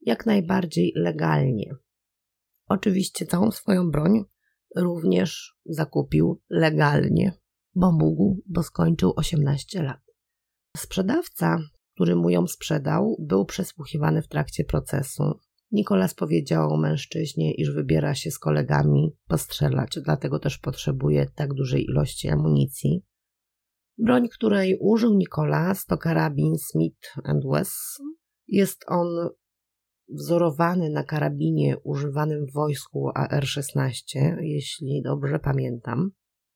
jak najbardziej legalnie. Oczywiście całą swoją broń również zakupił legalnie, bo mógł, bo skończył 18 lat. Sprzedawca, który mu ją sprzedał, był przesłuchiwany w trakcie procesu. Nikolas powiedział mężczyźnie, iż wybiera się z kolegami postrzelać, dlatego też potrzebuje tak dużej ilości amunicji. Broń, której użył Nikolas, to karabin Smith Wesson. Jest on wzorowany na karabinie używanym w wojsku AR-16, jeśli dobrze pamiętam.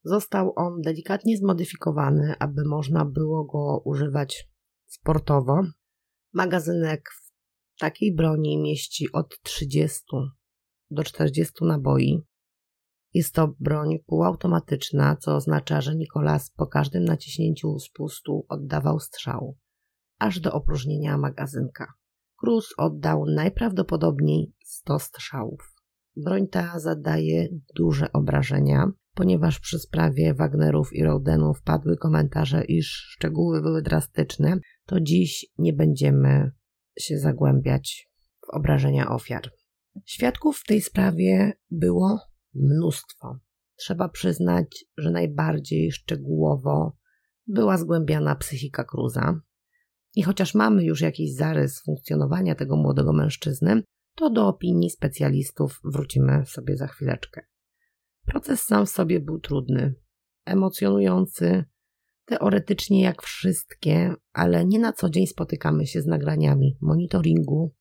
Został on delikatnie zmodyfikowany, aby można było go używać sportowo. Magazynek w takiej broni mieści od 30 do 40 naboi. Jest to broń półautomatyczna, co oznacza, że Nikolas po każdym naciśnięciu spustu oddawał strzał, aż do opróżnienia magazynka. Cruz oddał najprawdopodobniej 100 strzałów. Broń ta zadaje duże obrażenia, ponieważ przy sprawie Wagnerów i Rodenów padły komentarze, iż szczegóły były drastyczne, to dziś nie będziemy się zagłębiać w obrażenia ofiar. Świadków w tej sprawie było mnóstwo. Trzeba przyznać, że najbardziej szczegółowo była zgłębiana psychika Cruza. I chociaż mamy już jakiś zarys funkcjonowania tego młodego mężczyzny, to do opinii specjalistów wrócimy sobie za chwileczkę. Proces sam w sobie był trudny, emocjonujący, Teoretycznie jak wszystkie, ale nie na co dzień spotykamy się z nagraniami monitoringu,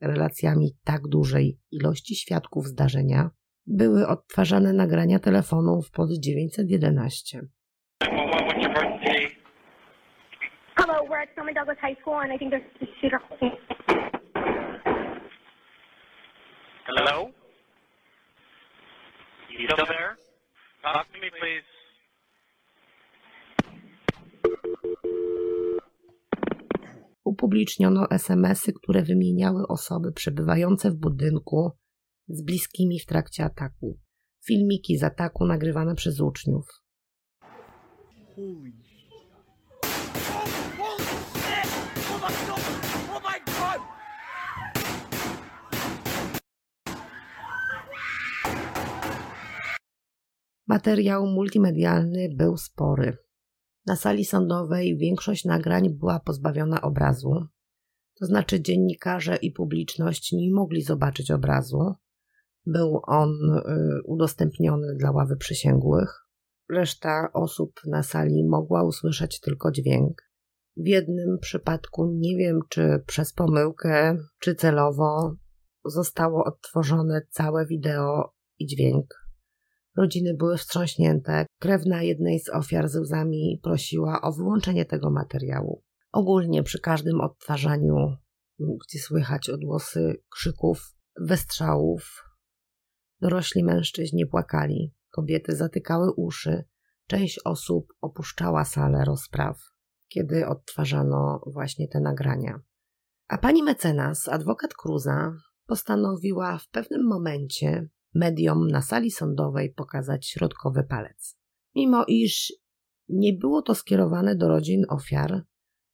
relacjami tak dużej ilości świadków zdarzenia, były odtwarzane nagrania telefonów pod 911. Hello, we're at Stoneman Douglas High School, and I think there's a shooter. Hello? You still there? Talk to me, please. Upubliczniono SMS-y, które wymieniały osoby przebywające w budynku z bliskimi w trakcie ataku. Filmiki z ataku nagrywane przez uczniów. Materiał multimedialny był spory. Na sali sądowej większość nagrań była pozbawiona obrazu, to znaczy dziennikarze i publiczność nie mogli zobaczyć obrazu. Był on y, udostępniony dla ławy przysięgłych. Reszta osób na sali mogła usłyszeć tylko dźwięk. W jednym przypadku, nie wiem czy przez pomyłkę, czy celowo, zostało odtworzone całe wideo i dźwięk. Rodziny były wstrząśnięte. Krewna jednej z ofiar ze łzami prosiła o wyłączenie tego materiału. Ogólnie przy każdym odtwarzaniu, gdzie słychać odgłosy krzyków, wystrzałów, dorośli mężczyźni płakali, kobiety zatykały uszy, część osób opuszczała salę rozpraw, kiedy odtwarzano właśnie te nagrania. A pani mecenas, adwokat Cruza, postanowiła w pewnym momencie mediom na sali sądowej pokazać środkowy palec. Mimo iż nie było to skierowane do rodzin ofiar,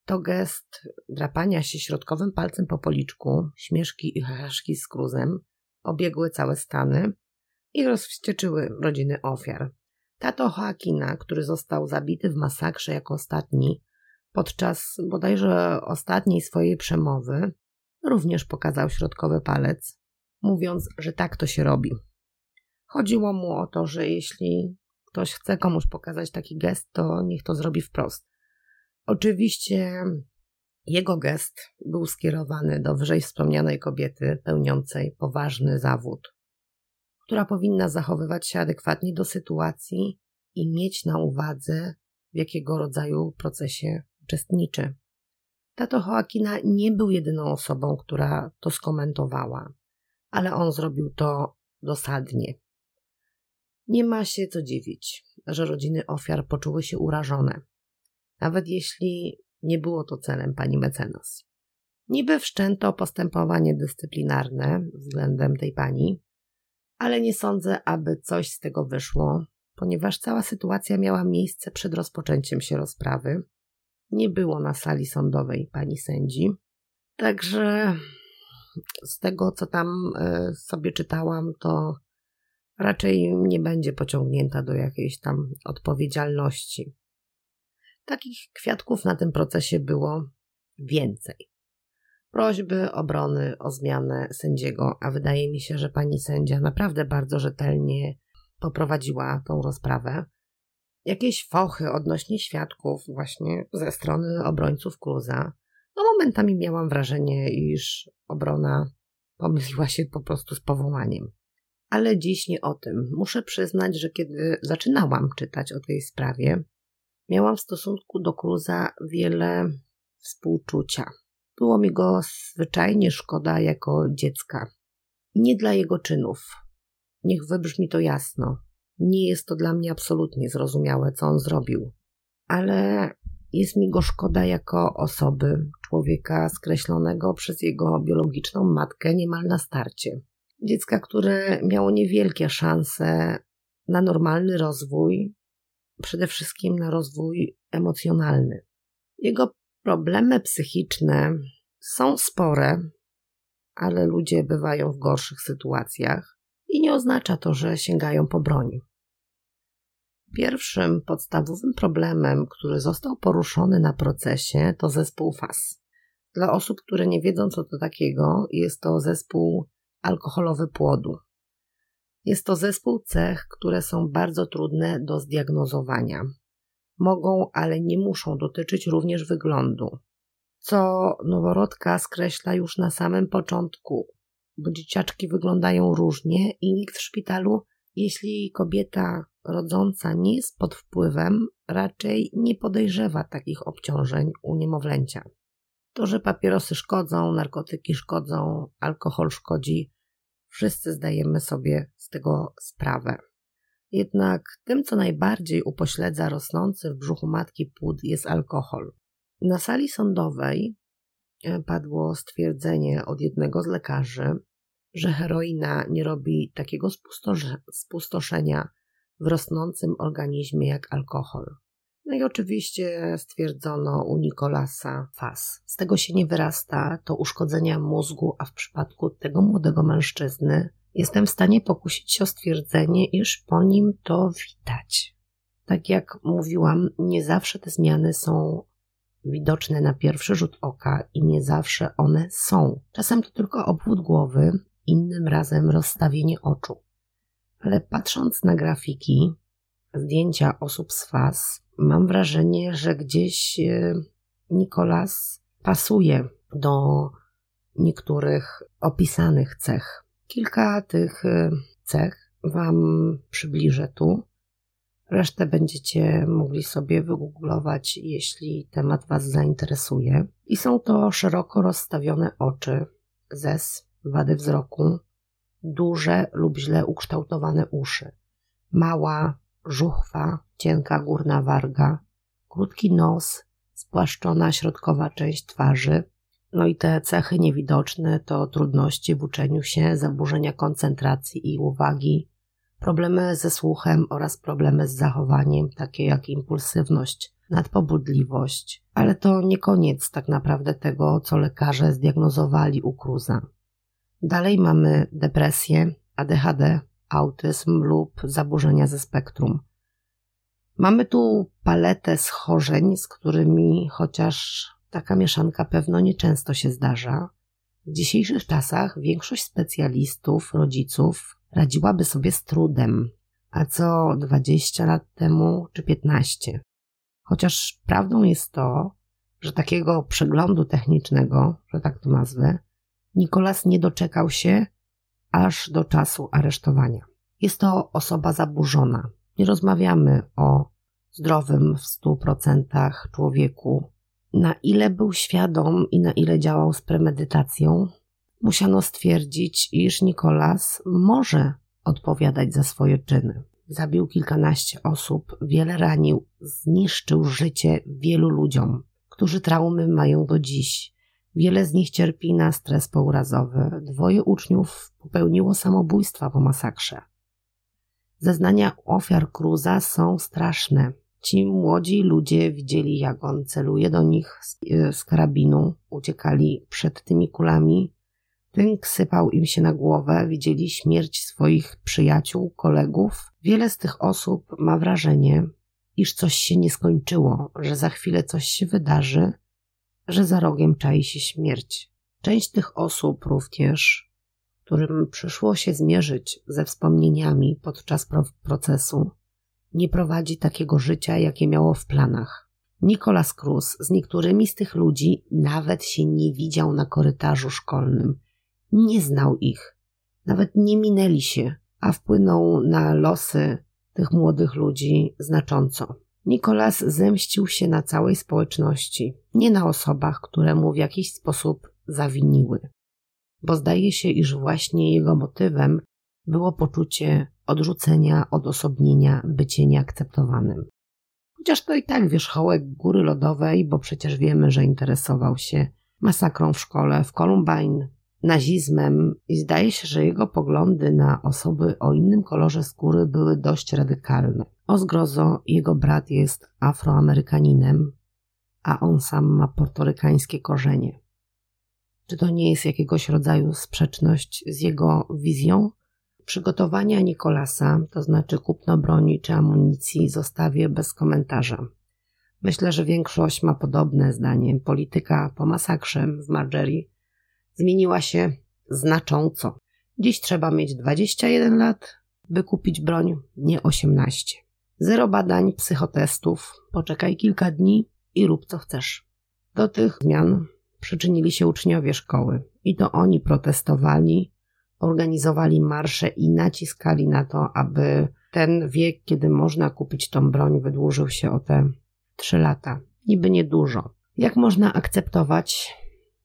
to gest drapania się środkowym palcem po policzku, śmieszki i heheszki z kruzem obiegły całe Stany i rozwścieczyły rodziny ofiar. Tato Joaquina, który został zabity w masakrze jako ostatni, podczas bodajże ostatniej swojej przemowy, również pokazał środkowy palec, mówiąc, że tak to się robi. Chodziło mu o to, że jeśli ktoś chce komuś pokazać taki gest, to niech to zrobi wprost. Oczywiście jego gest był skierowany do wyżej wspomnianej kobiety pełniącej poważny zawód, która powinna zachowywać się adekwatnie do sytuacji i mieć na uwadze, w jakiego rodzaju procesie uczestniczy. Tato Joaquina nie był jedyną osobą, która to skomentowała, ale on zrobił to dosadnie. Nie ma się co dziwić, że rodziny ofiar poczuły się urażone, nawet jeśli nie było to celem pani mecenas. Niby wszczęto postępowanie dyscyplinarne względem tej pani, ale nie sądzę, aby coś z tego wyszło, ponieważ cała sytuacja miała miejsce przed rozpoczęciem się rozprawy. Nie było na sali sądowej pani sędzi, także z tego, co tam e, sobie czytałam, to raczej nie będzie pociągnięta do jakiejś tam odpowiedzialności. Takich kwiatków na tym procesie było więcej. Prośby obrony o zmianę sędziego, a wydaje mi się, że pani sędzia naprawdę bardzo rzetelnie poprowadziła tą rozprawę. Jakieś fochy odnośnie świadków, właśnie ze strony obrońców Kruza. No, momentami miałam wrażenie, iż obrona pomyliła się po prostu z powołaniem. Ale dziś nie o tym. Muszę przyznać, że kiedy zaczynałam czytać o tej sprawie, miałam w stosunku do Cruza wiele współczucia. Było mi go zwyczajnie szkoda jako dziecka. Nie dla jego czynów. Niech wybrzmi to jasno. Nie jest to dla mnie absolutnie zrozumiałe, co on zrobił. Ale jest mi go szkoda jako osoby, człowieka skreślonego przez jego biologiczną matkę niemal na starcie dziecka, które miało niewielkie szanse na normalny rozwój, przede wszystkim na rozwój emocjonalny. Jego problemy psychiczne są spore, ale ludzie bywają w gorszych sytuacjach i nie oznacza to, że sięgają po broń. Pierwszym podstawowym problemem, który został poruszony na procesie, to zespół FAS. Dla osób, które nie wiedzą, co to takiego, jest to zespół alkoholowy płodu. Jest to zespół cech, które są bardzo trudne do zdiagnozowania. mogą, ale nie muszą dotyczyć również wyglądu, co noworodka skreśla już na samym początku, bo dzieciaczki wyglądają różnie i nikt w szpitalu, jeśli kobieta rodząca nie jest pod wpływem, raczej nie podejrzewa takich obciążeń u niemowlęcia. To, że papierosy szkodzą, narkotyki szkodzą, alkohol szkodzi, wszyscy zdajemy sobie z tego sprawę. Jednak tym, co najbardziej upośledza rosnący w brzuchu matki płód, jest alkohol. Na sali sądowej e, padło stwierdzenie od jednego z lekarzy, że heroina nie robi takiego spustoszenia w rosnącym organizmie jak alkohol. No i oczywiście stwierdzono u Nikolasa faz. Z tego się nie wyrasta to uszkodzenia mózgu, a w przypadku tego młodego mężczyzny jestem w stanie pokusić się o stwierdzenie, iż po nim to widać. Tak jak mówiłam, nie zawsze te zmiany są widoczne na pierwszy rzut oka i nie zawsze one są. Czasem to tylko obwód głowy, innym razem rozstawienie oczu. Ale patrząc na grafiki, zdjęcia osób z faz, mam wrażenie, że gdzieś e, Nikolas pasuje do niektórych opisanych cech. Kilka tych e, cech Wam przybliżę tu. Resztę będziecie mogli sobie wygooglować, jeśli temat Was zainteresuje. I są to szeroko rozstawione oczy, zes, wady wzroku, duże lub źle ukształtowane uszy, mała, żuchwa, cienka górna warga, krótki nos, spłaszczona środkowa część twarzy. No i te cechy niewidoczne to trudności w uczeniu się, zaburzenia koncentracji i uwagi, problemy ze słuchem oraz problemy z zachowaniem, takie jak impulsywność, nadpobudliwość. Ale to nie koniec tak naprawdę tego, co lekarze zdiagnozowali u Cruza. Dalej mamy depresję, ADHD, autyzm lub zaburzenia ze spektrum. Mamy tu paletę schorzeń, z którymi chociaż taka mieszanka pewno nieczęsto się zdarza. W dzisiejszych czasach większość specjalistów, rodziców radziłaby sobie z trudem, a co 20 lat temu czy 15. Chociaż prawdą jest to, że takiego przeglądu technicznego, że tak to nazwę, Nikolas nie doczekał się aż do czasu aresztowania. Jest to osoba zaburzona. Nie rozmawiamy o zdrowym w stu procentach człowieku. Na ile był świadom i na ile działał z premedytacją, musiano stwierdzić, iż Nikolas może odpowiadać za swoje czyny. Zabił kilkanaście osób, wiele ranił, zniszczył życie wielu ludziom, którzy traumy mają do dziś. Wiele z nich cierpi na stres pourazowy. Dwoje uczniów popełniło samobójstwa po masakrze. Zeznania ofiar Cruza są straszne. Ci młodzi ludzie widzieli, jak on celuje do nich z, e, z karabinu, uciekali przed tymi kulami. Tynk sypał im się na głowę, widzieli śmierć swoich przyjaciół, kolegów. Wiele z tych osób ma wrażenie, iż coś się nie skończyło, że za chwilę coś się wydarzy, że za rogiem czai się śmierć. Część tych osób również, którym przyszło się zmierzyć ze wspomnieniami podczas procesu, nie prowadzi takiego życia, jakie miało w planach. Nicolas Cruz z niektórymi z tych ludzi nawet się nie widział na korytarzu szkolnym. Nie znał ich. Nawet nie minęli się, a wpłynął na losy tych młodych ludzi znacząco. Nikolas zemścił się na całej społeczności, nie na osobach, które mu w jakiś sposób zawiniły, bo zdaje się, iż właśnie jego motywem było poczucie odrzucenia, odosobnienia, bycie nieakceptowanym. Chociaż to i tak wierzchołek góry lodowej, bo przecież wiemy, że interesował się masakrą w szkole, w Columbine, nazizmem i zdaje się, że jego poglądy na osoby o innym kolorze skóry były dość radykalne. O zgrozo, jego brat jest afroamerykaninem, a on sam ma portorykańskie korzenie. Czy to nie jest jakiegoś rodzaju sprzeczność z jego wizją? Przygotowania Nikolasa, to znaczy kupno broni czy amunicji, zostawię bez komentarza. Myślę, że większość ma podobne zdanie. Polityka po masakrze w Margerie zmieniła się znacząco. Dziś trzeba mieć 21 lat, by kupić broń, nie 18. Zero badań, psychotestów, poczekaj kilka dni i rób co chcesz. Do tych zmian przyczynili się uczniowie szkoły i to oni protestowali, organizowali marsze i naciskali na to, aby ten wiek, kiedy można kupić tą broń, wydłużył się o te trzy lata. Niby niedużo. Jak można akceptować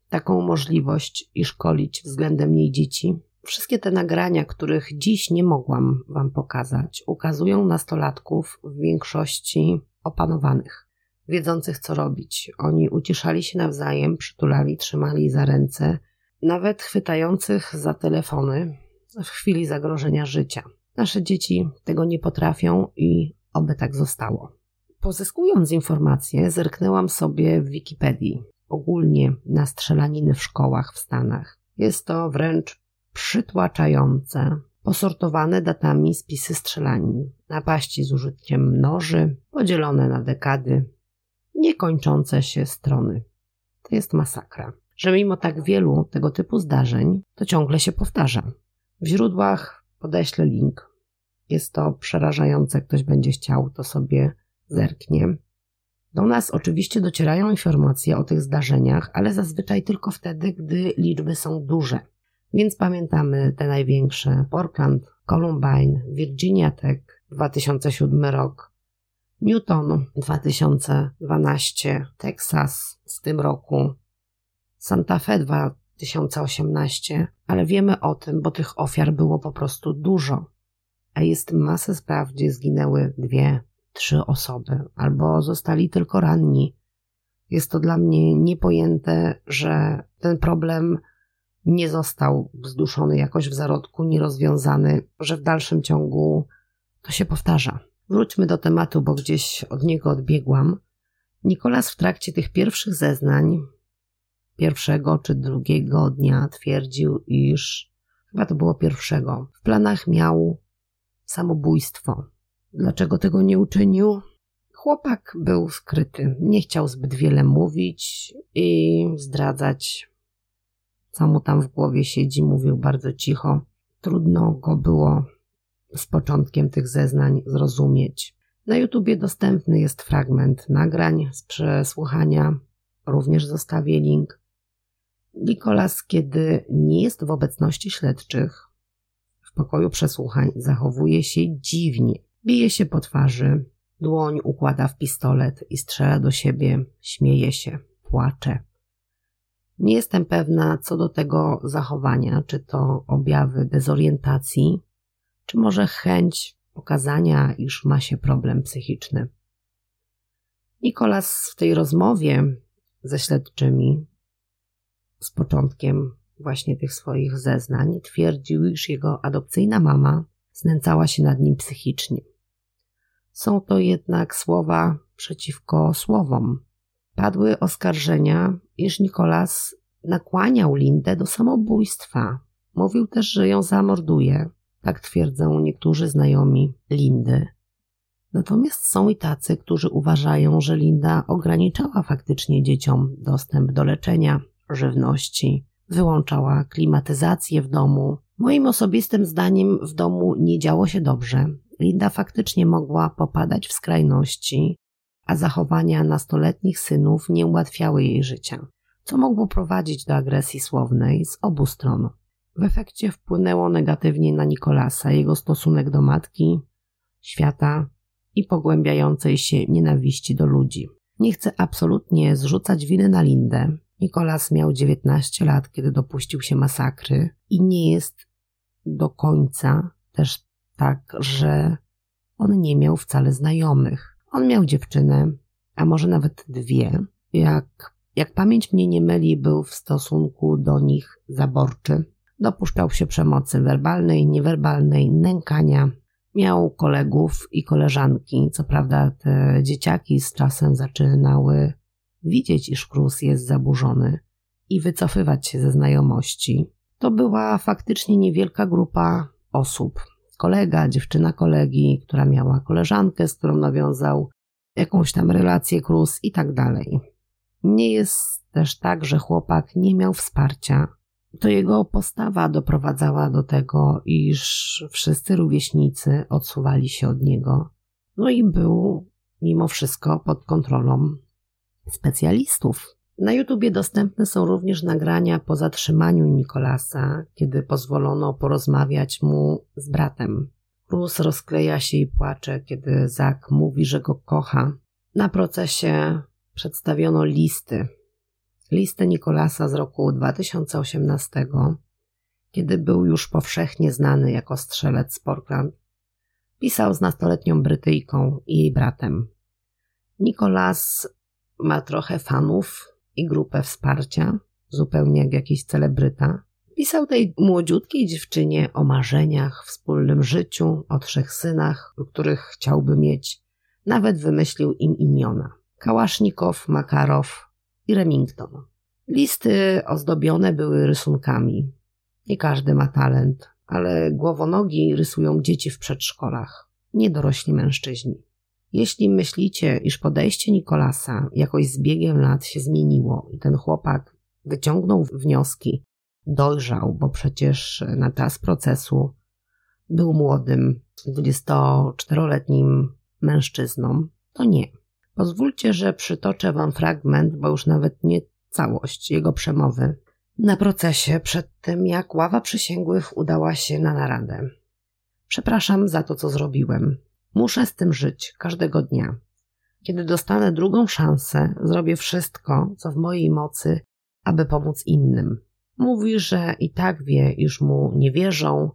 taką możliwość i szkolić względem niej dzieci? Wszystkie te nagrania, których dziś nie mogłam Wam pokazać, ukazują nastolatków w większości opanowanych, wiedzących co robić. Oni uciszali się nawzajem, przytulali, trzymali za ręce, nawet chwytających za telefony w chwili zagrożenia życia. Nasze dzieci tego nie potrafią i oby tak zostało. Pozyskując informacje, zerknęłam sobie w Wikipedii, ogólnie na strzelaniny w szkołach w Stanach. Jest to wręcz przytłaczające, posortowane datami spisy strzelanin, napaści z użyciem noży, podzielone na dekady, niekończące się strony. To jest masakra, że mimo tak wielu tego typu zdarzeń, to ciągle się powtarza. W źródłach podeślę link. Jest to przerażające, ktoś będzie chciał, to sobie zerknie. Do nas oczywiście docierają informacje o tych zdarzeniach, ale zazwyczaj tylko wtedy, gdy liczby są duże. Więc pamiętamy te największe: Portland, Columbine, Virginia Tech, 2007 rok, Newton 2012, Texas w tym roku, Santa Fe 2018, ale wiemy o tym, bo tych ofiar było po prostu dużo. A jest masę spraw, gdzie zginęły dwie, trzy osoby, albo zostali tylko ranni. Jest to dla mnie niepojęte, że ten problem nie został zduszony jakoś w zarodku, nierozwiązany, że w dalszym ciągu to się powtarza. Wróćmy do tematu, bo gdzieś od niego odbiegłam. Nikolas w trakcie tych pierwszych zeznań, pierwszego czy drugiego dnia, twierdził, iż chyba to było pierwszego, w planach miał samobójstwo. Dlaczego tego nie uczynił? Chłopak był skryty, nie chciał zbyt wiele mówić i zdradzać, co mu tam w głowie siedzi. Mówił bardzo cicho. Trudno go było z początkiem tych zeznań zrozumieć. Na YouTubie dostępny jest fragment nagrań z przesłuchania, również zostawię link. Nikolas, kiedy nie jest w obecności śledczych, w pokoju przesłuchań zachowuje się dziwnie. Bije się po twarzy, dłoń układa w pistolet i strzela do siebie, śmieje się, płacze. Nie jestem pewna co do tego zachowania, czy to objawy dezorientacji, czy może chęć pokazania, iż ma się problem psychiczny. Nikolas w tej rozmowie ze śledczymi z początkiem właśnie tych swoich zeznań twierdził, iż jego adopcyjna mama znęcała się nad nim psychicznie. Są to jednak słowa przeciwko słowom. Padły oskarżenia, iż Nikolas nakłaniał Lindę do samobójstwa. Mówił też, że ją zamorduje. Tak twierdzą niektórzy znajomi Lindy. Natomiast są i tacy, którzy uważają, że Linda ograniczała faktycznie dzieciom dostęp do leczenia, żywności, wyłączała klimatyzację w domu. Moim osobistym zdaniem w domu nie działo się dobrze. Linda faktycznie mogła popadać w skrajności, a zachowania nastoletnich synów nie ułatwiały jej życia, co mogło prowadzić do agresji słownej z obu stron. W efekcie wpłynęło negatywnie na Nikolasa jego stosunek do matki, świata i pogłębiającej się nienawiści do ludzi. Nie chcę absolutnie zrzucać winy na Lindę. Nikolas miał 19 lat, kiedy dopuścił się masakry i nie jest do końca też tak, że on nie miał wcale znajomych. On miał dziewczynę, a może nawet dwie. Jak, jak pamięć mnie nie myli, był w stosunku do nich zaborczy. Dopuszczał się przemocy werbalnej, niewerbalnej, nękania. Miał kolegów i koleżanki. Co prawda, te dzieciaki z czasem zaczynały widzieć, iż Krus jest zaburzony i wycofywać się ze znajomości. To była faktycznie niewielka grupa osób. Kolega, dziewczyna kolegi, która miała koleżankę, z którą nawiązał jakąś tam relację Krus i tak dalej. Nie jest też tak, że chłopak nie miał wsparcia to jego postawa doprowadzała do tego, iż wszyscy rówieśnicy odsuwali się od niego. No i był mimo wszystko pod kontrolą specjalistów. Na YouTubie dostępne są również nagrania po zatrzymaniu Nikolasa, kiedy pozwolono porozmawiać mu z bratem. Cruz rozkleja się i płacze, kiedy Zak mówi, że go kocha. Na procesie przedstawiono listy. Listy Nikolasa z roku 2018, kiedy był już powszechnie znany jako strzelec z Portland. Pisał z nastoletnią Brytyjką i jej bratem. Nikolas ma trochę fanów i grupę wsparcia, zupełnie jak jakiś celebryta. Pisał tej młodziutkiej dziewczynie o marzeniach, wspólnym życiu, o trzech synach, których chciałby mieć. Nawet wymyślił im imiona. Kałasznikow, Makarow i Remington. Listy ozdobione były rysunkami. Nie każdy ma talent, ale głowonogi rysują dzieci w przedszkolach, nie dorośli mężczyźni. Jeśli myślicie, iż podejście Nikolasa jakoś z biegiem lat się zmieniło i ten chłopak wyciągnął wnioski, dojrzał, bo przecież na czas procesu był młodym, 24-letnim mężczyzną, to nie. Pozwólcie, że przytoczę wam fragment, bo już nawet nie całość jego przemowy na procesie przed tym, jak ława przysięgłych udała się na naradę. Przepraszam za to, co zrobiłem. Muszę z tym żyć każdego dnia. Kiedy dostanę drugą szansę, zrobię wszystko, co w mojej mocy, aby pomóc innym. Mówi, że i tak wie, iż mu nie wierzą,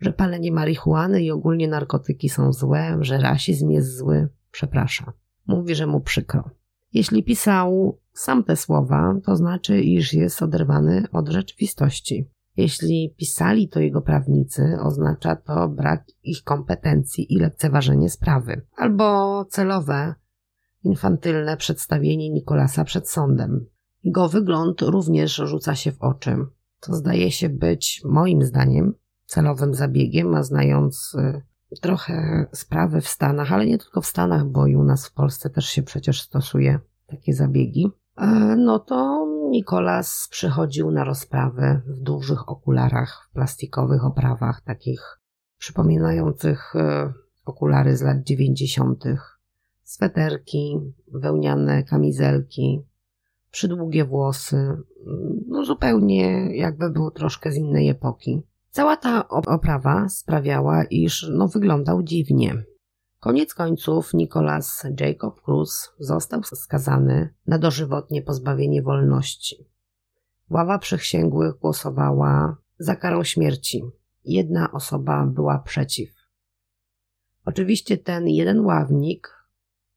że palenie marihuany i ogólnie narkotyki są złe, że rasizm jest zły. Przepraszam. Mówi, że mu przykro. Jeśli pisał sam te słowa, to znaczy, iż jest oderwany od rzeczywistości. Jeśli pisali to jego prawnicy, oznacza to brak ich kompetencji i lekceważenie sprawy, albo celowe, infantylne przedstawienie Nikolasa przed sądem. Jego wygląd również rzuca się w oczy. To zdaje się być, moim zdaniem, celowym zabiegiem, a znając y, trochę sprawy w Stanach, ale nie tylko w Stanach, bo i u nas w Polsce też się przecież stosuje takie zabiegi, e, no to Nikolas przychodził na rozprawę w dużych okularach, w plastikowych oprawach, takich przypominających e, okulary z lat dziewięćdziesiątych, sweterki, wełniane kamizelki, przydługie włosy, no zupełnie jakby był troszkę z innej epoki. Cała ta oprawa sprawiała, iż no wyglądał dziwnie. Koniec końców Nicholas Jacob Cruz został skazany na dożywotnie pozbawienie wolności. Ława przysięgłych głosowała za karą śmierci. Jedna osoba była przeciw. Oczywiście ten jeden ławnik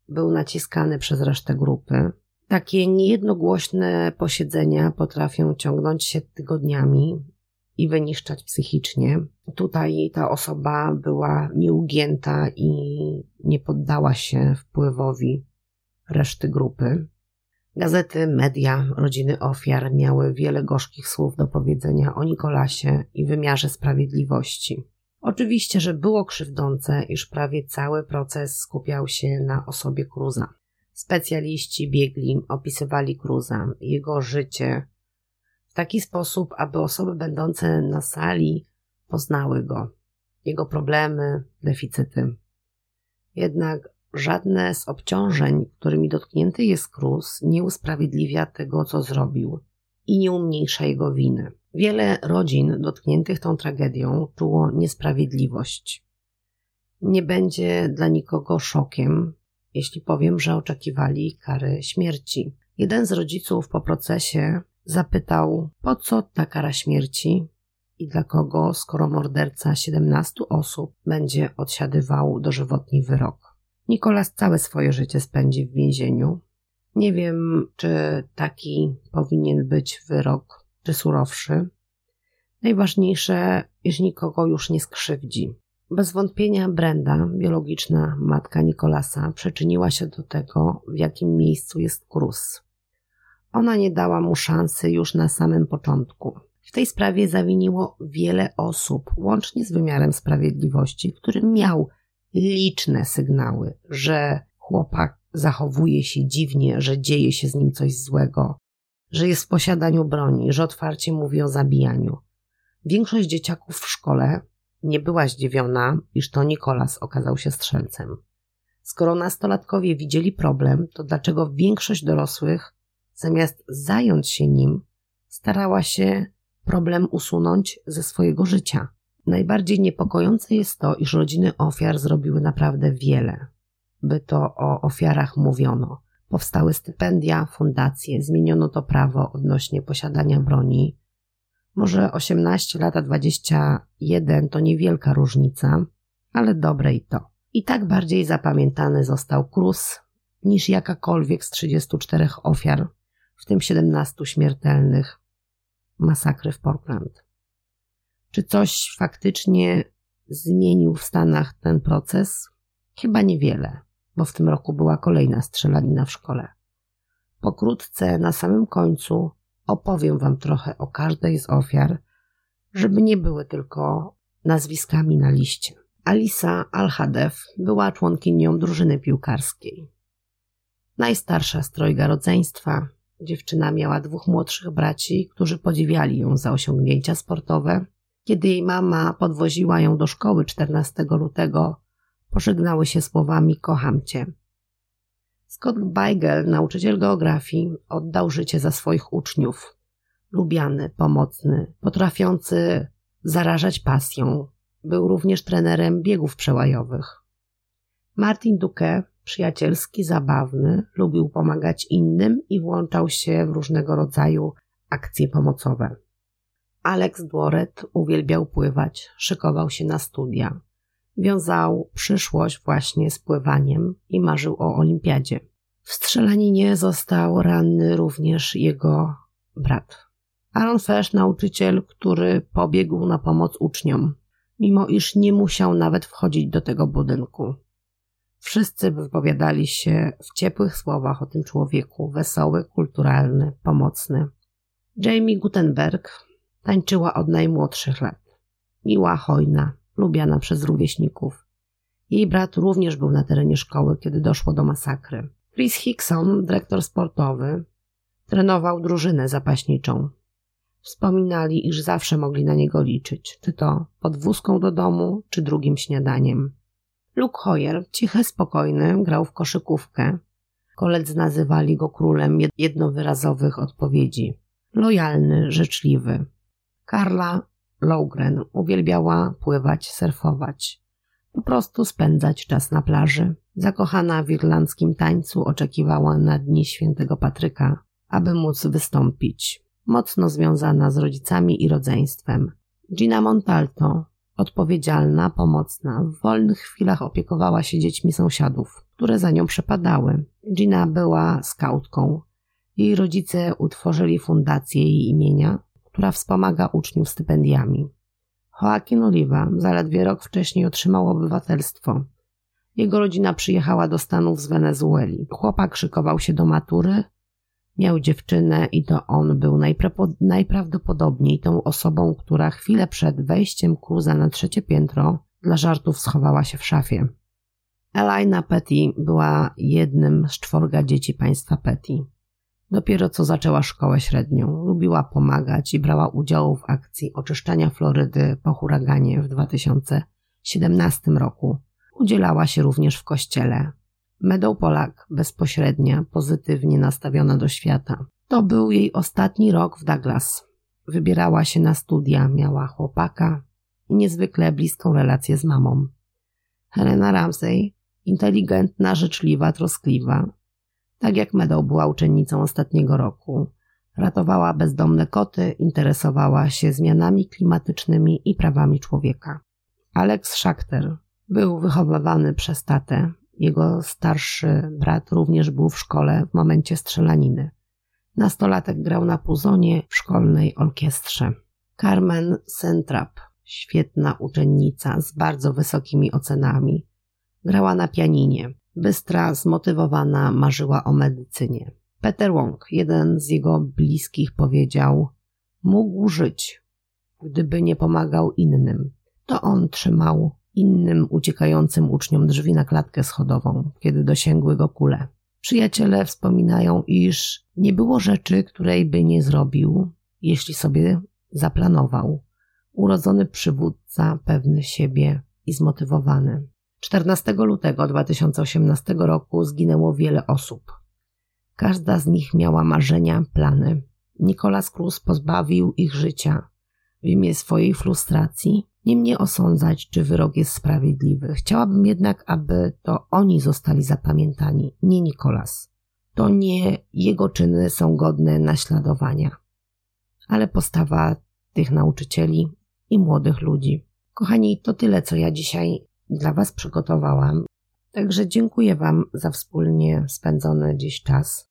był naciskany przez resztę grupy. Takie niejednogłośne posiedzenia potrafią ciągnąć się tygodniami, i wyniszczać psychicznie. Tutaj ta osoba była nieugięta i nie poddała się wpływowi reszty grupy. Gazety, media, rodziny ofiar miały wiele gorzkich słów do powiedzenia o Nikolasie i wymiarze sprawiedliwości. Oczywiście, że było krzywdzące, iż prawie cały proces skupiał się na osobie Cruza. Specjaliści biegli opisywali Cruza, jego życie, taki sposób, aby osoby będące na sali poznały go, jego problemy, deficyty. Jednak żadne z obciążeń, którymi dotknięty jest Cruz, nie usprawiedliwia tego, co zrobił i nie umniejsza jego winy. Wiele rodzin dotkniętych tą tragedią czuło niesprawiedliwość. Nie będzie dla nikogo szokiem, jeśli powiem, że oczekiwali kary śmierci. Jeden z rodziców po procesie Zapytał, po co ta kara śmierci i dla kogo, skoro morderca 17 osób będzie odsiadywał dożywotni wyrok. Nikolas całe swoje życie spędzi w więzieniu. Nie wiem, czy taki powinien być wyrok, czy surowszy. Najważniejsze, iż nikogo już nie skrzywdzi. Bez wątpienia Brenda, biologiczna matka Nikolasa, przyczyniła się do tego, w jakim miejscu jest Cruz. Ona nie dała mu szansy już na samym początku. W tej sprawie zawiniło wiele osób, łącznie z wymiarem sprawiedliwości, który miał liczne sygnały, że chłopak zachowuje się dziwnie, że dzieje się z nim coś złego, że jest w posiadaniu broni, że otwarcie mówi o zabijaniu. Większość dzieciaków w szkole nie była zdziwiona, iż to Nikolas okazał się strzelcem. Skoro nastolatkowie widzieli problem, to dlaczego większość dorosłych, zamiast zająć się nim, starała się problem usunąć ze swojego życia? Najbardziej niepokojące jest to, iż rodziny ofiar zrobiły naprawdę wiele, by to o ofiarach mówiono. Powstały stypendia, fundacje, zmieniono to prawo odnośnie posiadania broni. Może 18 lata 21 to niewielka różnica, ale dobre i to. I tak bardziej zapamiętany został Cruz niż jakakolwiek z 34 ofiar, w tym 17 śmiertelnych masakry w Portland. Czy coś faktycznie zmienił w Stanach ten proces? Chyba niewiele, bo w tym roku była kolejna strzelanina w szkole. Pokrótce, na samym końcu, opowiem Wam trochę o każdej z ofiar, żeby nie były tylko nazwiskami na liście. Alisa Alhadew była członkinią drużyny piłkarskiej. Najstarsza z trojga rodzeństwa, dziewczyna miała dwóch młodszych braci, którzy podziwiali ją za osiągnięcia sportowe. Kiedy jej mama podwoziła ją do szkoły 14 lutego, pożegnały się słowami kocham cię. Scott Beigel, nauczyciel geografii, oddał życie za swoich uczniów. Lubiany, pomocny, potrafiący zarażać pasją, był również trenerem biegów przełajowych. Martin Duque, przyjacielski, zabawny, lubił pomagać innym i włączał się w różnego rodzaju akcje pomocowe. Alex Dworet uwielbiał pływać, szykował się na studia. Wiązał przyszłość właśnie z pływaniem i marzył o olimpiadzie. W strzelaninie został ranny również jego brat. Aaron Fesch, nauczyciel, który pobiegł na pomoc uczniom mimo iż nie musiał nawet wchodzić do tego budynku. Wszyscy wypowiadali się w ciepłych słowach o tym człowieku, wesoły, kulturalny, pomocny. Jamie Gutenberg tańczyła od najmłodszych lat. Miła, hojna, lubiana przez rówieśników. Jej brat również był na terenie szkoły, kiedy doszło do masakry. Chris Hickson, dyrektor sportowy, trenował drużynę zapaśniczą. Wspominali, iż zawsze mogli na niego liczyć, czy to podwózką do domu, czy drugim śniadaniem. Luke Hoyer, cichy, spokojny, grał w koszykówkę. Koledzy nazywali go królem jednowyrazowych odpowiedzi. Lojalny, życzliwy. Karla Lowgren uwielbiała pływać, surfować. Po prostu spędzać czas na plaży. Zakochana w irlandzkim tańcu oczekiwała na dni świętego Patryka, aby móc wystąpić mocno związana z rodzicami i rodzeństwem. Gina Montalto, odpowiedzialna, pomocna, w wolnych chwilach opiekowała się dziećmi sąsiadów, które za nią przepadały. Gina była skautką. Jej rodzice utworzyli fundację jej imienia, która wspomaga uczniów stypendiami. Joaquin Oliva zaledwie rok wcześniej otrzymał obywatelstwo. Jego rodzina przyjechała do Stanów z Wenezueli. Chłopak szykował się do matury, Miał dziewczynę i to on był najprawdopodobniej tą osobą, która chwilę przed wejściem Cruza na trzecie piętro dla żartów schowała się w szafie. Elina Petty była jednym z czworga dzieci państwa Petty. Dopiero co zaczęła szkołę średnią, lubiła pomagać i brała udział w akcji oczyszczania Florydy po huraganie w 2017 roku. Udzielała się również w kościele, Meadow Polak, bezpośrednia, pozytywnie nastawiona do świata. To był jej ostatni rok w Douglas. Wybierała się na studia, miała chłopaka i niezwykle bliską relację z mamą. Helena Ramsey, inteligentna, życzliwa, troskliwa. Tak jak Meadow była uczennicą ostatniego roku. Ratowała bezdomne koty, interesowała się zmianami klimatycznymi i prawami człowieka. Alex Schachter był wychowywany przez tatę, jego starszy brat również był w szkole w momencie strzelaniny. Nastolatek grał na puzonie w szkolnej orkiestrze. Carmen Sentrap, świetna uczennica z bardzo wysokimi ocenami, grała na pianinie. Bystra, zmotywowana, marzyła o medycynie. Peter Wong, jeden z jego bliskich, powiedział: Mógł żyć, gdyby nie pomagał innym. To on trzymał innym uciekającym uczniom drzwi na klatkę schodową, kiedy dosięgły go kule. Przyjaciele wspominają, iż nie było rzeczy, której by nie zrobił, jeśli sobie zaplanował. Urodzony przywódca, pewny siebie i zmotywowany. 14 lutego 2018 roku zginęło wiele osób. Każda z nich miała marzenia, plany. Nicolas Cruz pozbawił ich życia w imię swojej frustracji. Nie mnie osądzać, czy wyrok jest sprawiedliwy. Chciałabym jednak, aby to oni zostali zapamiętani, nie Nicolas. To nie jego czyny są godne naśladowania, ale postawa tych nauczycieli i młodych ludzi. Kochani, to tyle, co ja dzisiaj dla Was przygotowałam. Także dziękuję Wam za wspólnie spędzony dziś czas.